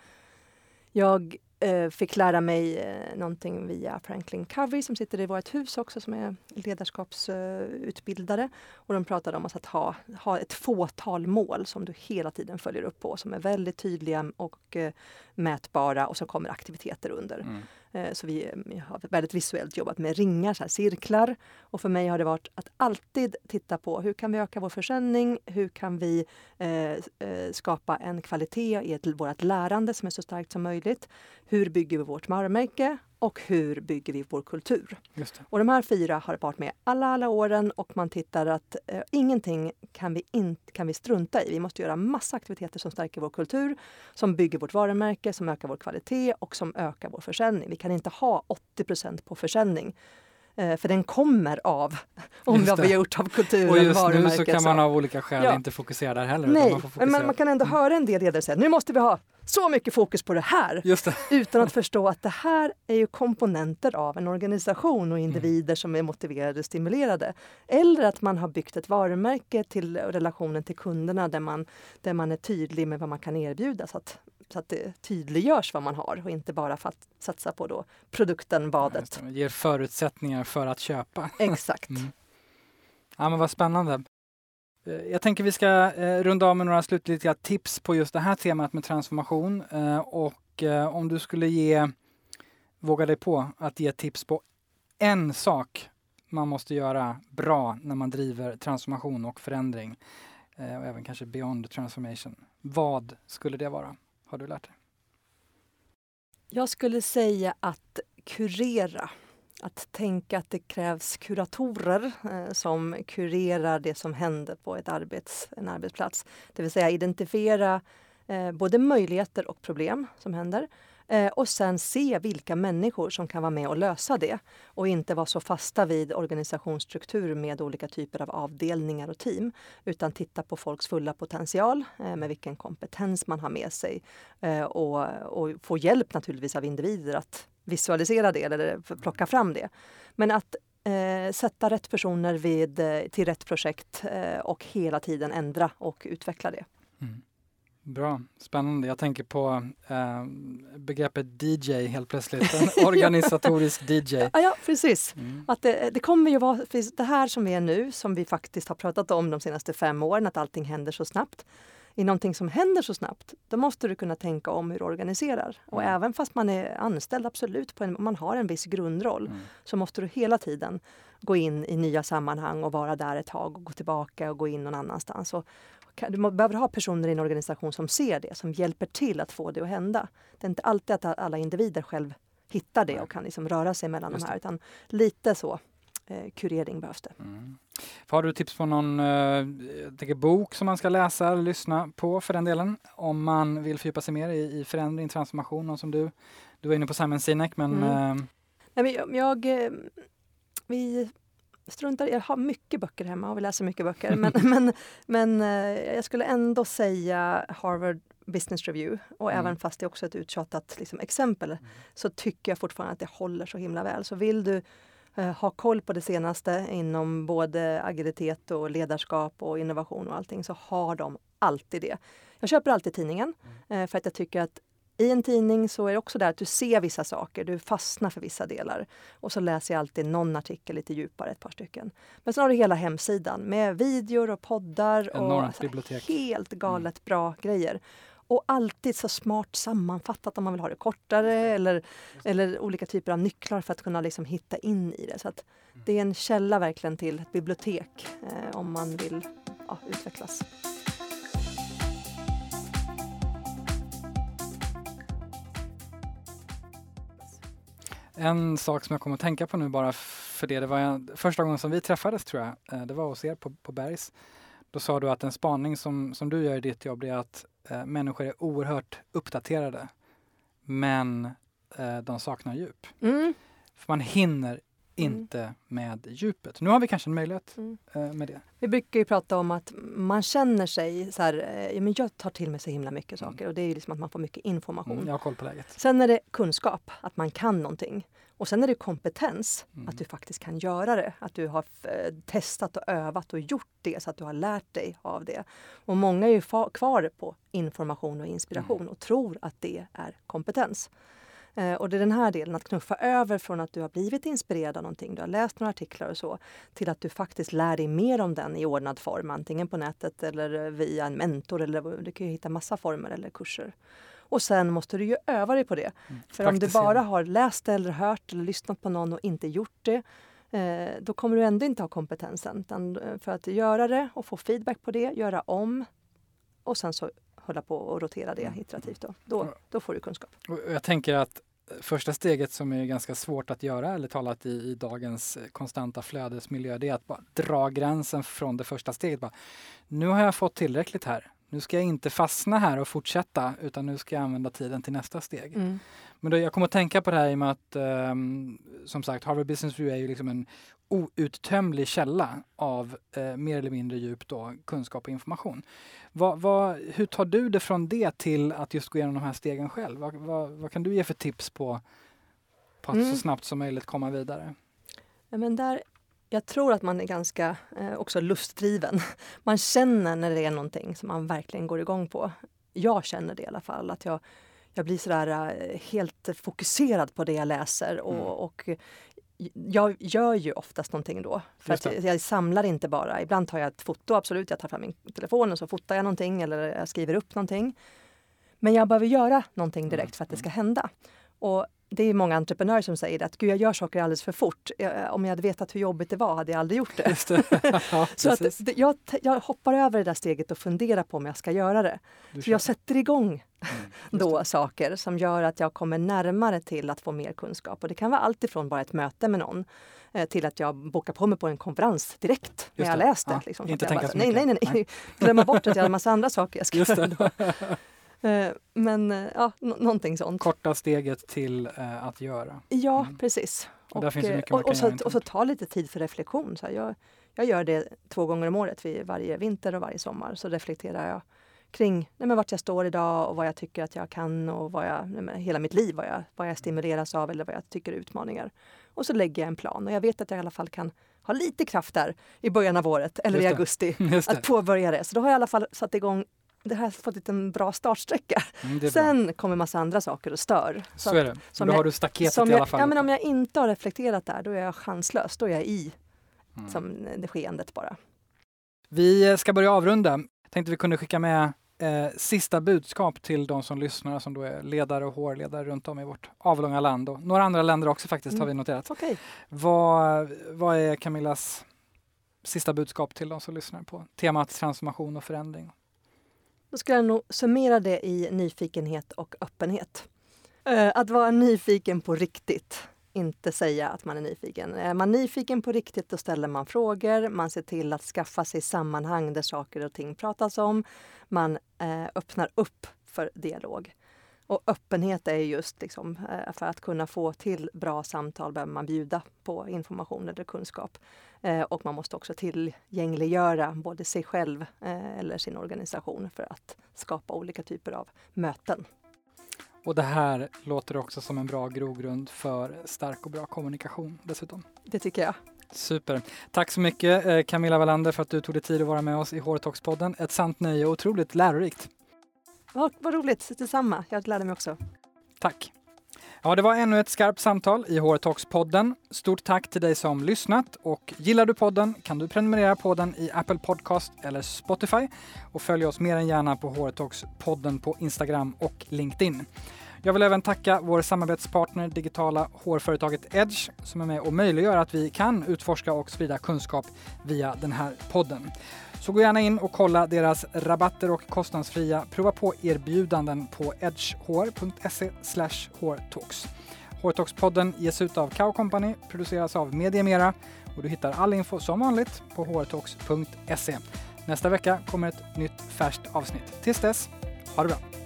Jag eh, fick lära mig eh, någonting via Franklin Covey som sitter i vårt hus också som är ledarskapsutbildare. Eh, och de pratade om att ha, ha ett fåtal mål som du hela tiden följer upp på som är väldigt tydliga och eh, mätbara och så kommer aktiviteter under. Mm. Eh, så vi, har väldigt visuellt jobbat med ringar, så här, cirklar. Och för mig har det varit att alltid titta på hur kan vi öka vår försäljning? Hur kan vi eh, eh skapa en kvalitet i ett, vårt lärande som är så starkt som möjligt? Hur bygger vi vårt varumärke? Och hur bygger vi vår kultur? Och de här fyra har varit med alla, alla åren och man tittar att eh, ingenting kan vi, in, kan vi strunta i. Vi måste göra massa aktiviteter som stärker vår kultur, som bygger vårt varumärke, som ökar vår kvalitet och som ökar vår försäljning. Vi kan inte ha 80% på försäljning för den kommer av om vad vi har gjort av kulturen, Och just nu så kan man av olika skäl ja. inte fokusera där heller. Nej, man men man kan ändå mm. höra en del ledare säga nu måste vi ha så mycket fokus på det här. Det. Utan att förstå att det här är ju komponenter av en organisation och individer mm. som är motiverade och stimulerade. Eller att man har byggt ett varumärke till relationen till kunderna där man, där man är tydlig med vad man kan erbjuda. Så att så att det tydliggörs vad man har och inte bara för att satsa på då produkten, badet. Ja, ger förutsättningar för att köpa. Exakt. Mm. Ja men vad spännande. Eh, jag tänker vi ska eh, runda av med några slutliga tips på just det här temat med transformation. Eh, och om du skulle ge, våga dig på att ge tips på en sak man måste göra bra när man driver transformation och förändring. Och även kanske beyond transformation. Vad skulle det vara? Har du lärt dig? Jag skulle säga att kurera. Att tänka att det krävs kuratorer eh, som kurerar det som händer på ett arbets, en arbetsplats. Det vill säga identifiera eh, både möjligheter och problem som händer Eh, och sen se vilka människor som kan vara med och lösa det och inte vara så fasta vid organisationsstruktur med olika typer av avdelningar och team utan titta på folks fulla potential eh, med vilken kompetens man har med sig eh, och, och få hjälp naturligtvis av individer att visualisera det eller plocka fram det. Men att eh, sätta rätt personer vid, eh, till rätt projekt eh, och hela tiden ändra och utveckla det. Mm. Bra, spännande. Jag tänker på eh, begreppet DJ helt plötsligt, en organisatorisk DJ. Ja, ja precis. Mm. Att det, det, kommer ju vara, det här som vi är nu, som vi faktiskt har pratat om de senaste fem åren, att allting händer så snabbt. I någonting som händer så snabbt, då måste du kunna tänka om hur du organiserar. Och mm. även fast man är anställd, absolut, på en, man har en viss grundroll, mm. så måste du hela tiden gå in i nya sammanhang och vara där ett tag och gå tillbaka och gå in någon annanstans. Och, du behöver ha personer i en organisation som ser det, som hjälper till att få det att hända. Det är inte alltid att alla individer själv hittar det och kan liksom röra sig mellan Just de här, utan lite så eh, kurering behövs det. Mm. Har du tips på någon eh, bok som man ska läsa eller lyssna på för den delen? Om man vill fördjupa sig mer i, i förändring, transformation, och som du, du var inne på Simon Sinek, men... Mm. Eh... Nej, men jag, jag, eh, vi struntar Jag har mycket böcker hemma och vi läser mycket böcker. men, men, men eh, jag skulle ändå säga Harvard Business Review. Och mm. även fast det är också ett uttjatat liksom, exempel mm. så tycker jag fortfarande att det håller så himla väl. Så vill du eh, ha koll på det senaste inom både agilitet och ledarskap och innovation och allting så har de alltid det. Jag köper alltid tidningen mm. eh, för att jag tycker att i en tidning så är det också där att du ser vissa saker, du fastnar för vissa delar. Och så läser jag alltid någon artikel lite djupare, ett par stycken. Men sen har du hela hemsidan med videor och poddar Enormt och bibliotek. helt galet mm. bra grejer. Och alltid så smart sammanfattat om man vill ha det kortare eller, eller olika typer av nycklar för att kunna liksom hitta in i det. Så att det är en källa verkligen till ett bibliotek eh, om man vill ja, utvecklas. En sak som jag kommer att tänka på nu bara för det, det var en, första gången som vi träffades tror jag, eh, det var hos er på, på Bergs. Då sa du att en spaning som, som du gör i ditt jobb är att eh, människor är oerhört uppdaterade. Men eh, de saknar djup. Mm. För man hinner. Inte med djupet. Nu har vi kanske en möjlighet mm. Eh, med det. Vi brukar ju prata om att man känner sig så här, eh, ja, men jag tar till mig så himla mycket mm. saker och det är ju liksom att man får mycket information. Mm, jag har koll på läget. Sen är det kunskap, att man kan någonting. Och sen är det kompetens, mm. att du faktiskt kan göra det. Att du har eh, testat och övat och gjort det så att du har lärt dig av det. Och många är ju kvar på information och inspiration mm. och tror att det är kompetens. Eh, och det är den här delen, att knuffa över från att du har blivit inspirerad av någonting, du har läst några artiklar och så, till att du faktiskt lär dig mer om den i ordnad form, antingen på nätet eller via en mentor eller du kan ju hitta massa former eller kurser. Och sen måste du ju öva dig på det. Mm, För om du bara har läst eller hört eller lyssnat på någon och inte gjort det, eh, då kommer du ändå inte ha kompetensen. Eh, för att göra det och få feedback på det, göra om och sen så hålla på och rotera det mm. iterativt. Då. Då, då får du kunskap. Jag tänker att första steget som är ganska svårt att göra, eller talat i, i dagens konstanta flödesmiljö, det är att bara dra gränsen från det första steget. Bara, nu har jag fått tillräckligt här. Nu ska jag inte fastna här och fortsätta utan nu ska jag använda tiden till nästa steg. Mm. Men då, jag kommer att tänka på det här i och med att um, som sagt Harvard Business Review är ju liksom en outtömlig källa av eh, mer eller mindre djup då, kunskap och information. Vad, vad, hur tar du det från det till att just gå igenom de här stegen själv? Vad, vad, vad kan du ge för tips på, på att mm. så snabbt som möjligt komma vidare? Ja, men där, jag tror att man är ganska eh, också lustdriven. Man känner när det är någonting som man verkligen går igång på. Jag känner det i alla fall, att jag jag blir sådär eh, helt fokuserad på det jag läser och, mm. och jag gör ju oftast någonting då. För att jag, jag, samlar inte bara. Ibland tar jag ett foto, absolut. Jag tar fram min telefon och så fotar jag någonting eller jag skriver upp någonting. Men jag behöver göra någonting direkt mm, för att det ska mm. hända. Och det är många entreprenörer som säger att Gud, jag gör saker alldeles för fort. om jag hade vetat hur jobbigt det var hade jag aldrig gjort det. det. Ja, så att, jag, jag, hoppar över det där steget och funderar på om jag ska göra det. Så jag sätter igång mm, då saker som gör att jag kommer närmare till att få mer kunskap. Och det kan vara allt ifrån bara ett möte med någon eh, till att jag bokar på mig på en konferens direkt när jag läst det. Ja, liksom. Inte tänka bara, så nej, nej, nej, nej. Glömma bort att jag har en massa andra saker jag ska göra. Eh, men eh, ja, någonting sånt. Korta steget till eh, att göra. Ja, mm. precis. Och, och, och, och, så, och så ta lite tid för reflektion. Så jag, jag gör det två gånger om året, varje vinter och varje sommar. Så reflekterar jag kring nej men vart jag står idag och vad jag tycker att jag kan och vad jag, nej hela mitt liv, vad jag, vad jag stimuleras av eller vad jag tycker är utmaningar. Och så lägger jag en plan och jag vet att jag i alla fall kan ha lite kraft där i början av året eller i augusti att påbörja det. Så då har jag i alla fall satt igång det har fått en bra startsträcka. Mm, Sen bra. kommer massa andra saker och stör. Så, så är det. Så då jag, har du staketet i alla fall. Ja, men om jag inte har reflekterat där, då är jag chanslös. Då är jag i mm. som det skeendet bara. Vi ska börja avrunda. Jag tänkte vi kunde skicka med eh, sista budskap till de som lyssnar som då är ledare och HR-ledare runt om i vårt avlånga land och några andra länder också faktiskt mm. har vi noterat. Okay. Vad, vad är Camillas sista budskap till de som lyssnar på temat transformation och förändring? Då skulle jag nog summera det i nyfikenhet och öppenhet. Eh, att vara nyfiken på riktigt, inte säga att man är nyfiken. Är man nyfiken på riktigt då ställer man frågor, man ser till att skaffa sig sammanhang där saker och ting pratas om. Man eh, öppnar upp för dialog. Och öppenhet är just liksom, eh, för att kunna få till bra samtal behöver man bjuda på information eller kunskap. Eh, och man måste också tillgängliggöra både sig själv eh, eller sin organisation för att skapa olika typer av möten. Och det här låter också som en bra grogrund för stark och bra kommunikation dessutom. Det tycker jag. Super. Tack så mycket Camilla Wallander för att du tog dig tid att vara med oss i Hårtalkspodden. Ett sant nöje och otroligt lärorikt. Vad, vad roligt, detsamma. Jag lärde mig också. Tack. Ja, det var ännu ett skarpt samtal i HR podden Stort tack till dig som lyssnat och gillar du podden kan du prenumerera på den i Apple Podcast eller Spotify och följ oss mer än gärna på HR podden på Instagram och LinkedIn. Jag vill även tacka vår samarbetspartner digitala hårföretaget Edge som är med och möjliggör att vi kan utforska och sprida kunskap via den här podden. Så gå gärna in och kolla deras rabatter och kostnadsfria prova på-erbjudanden på edgehr.se hårtalks. Hårtalkspodden ges ut av Kao Company, produceras av Mediemera och du hittar all info som vanligt på hårtalks.se. Nästa vecka kommer ett nytt färskt avsnitt. Tills dess, ha det bra!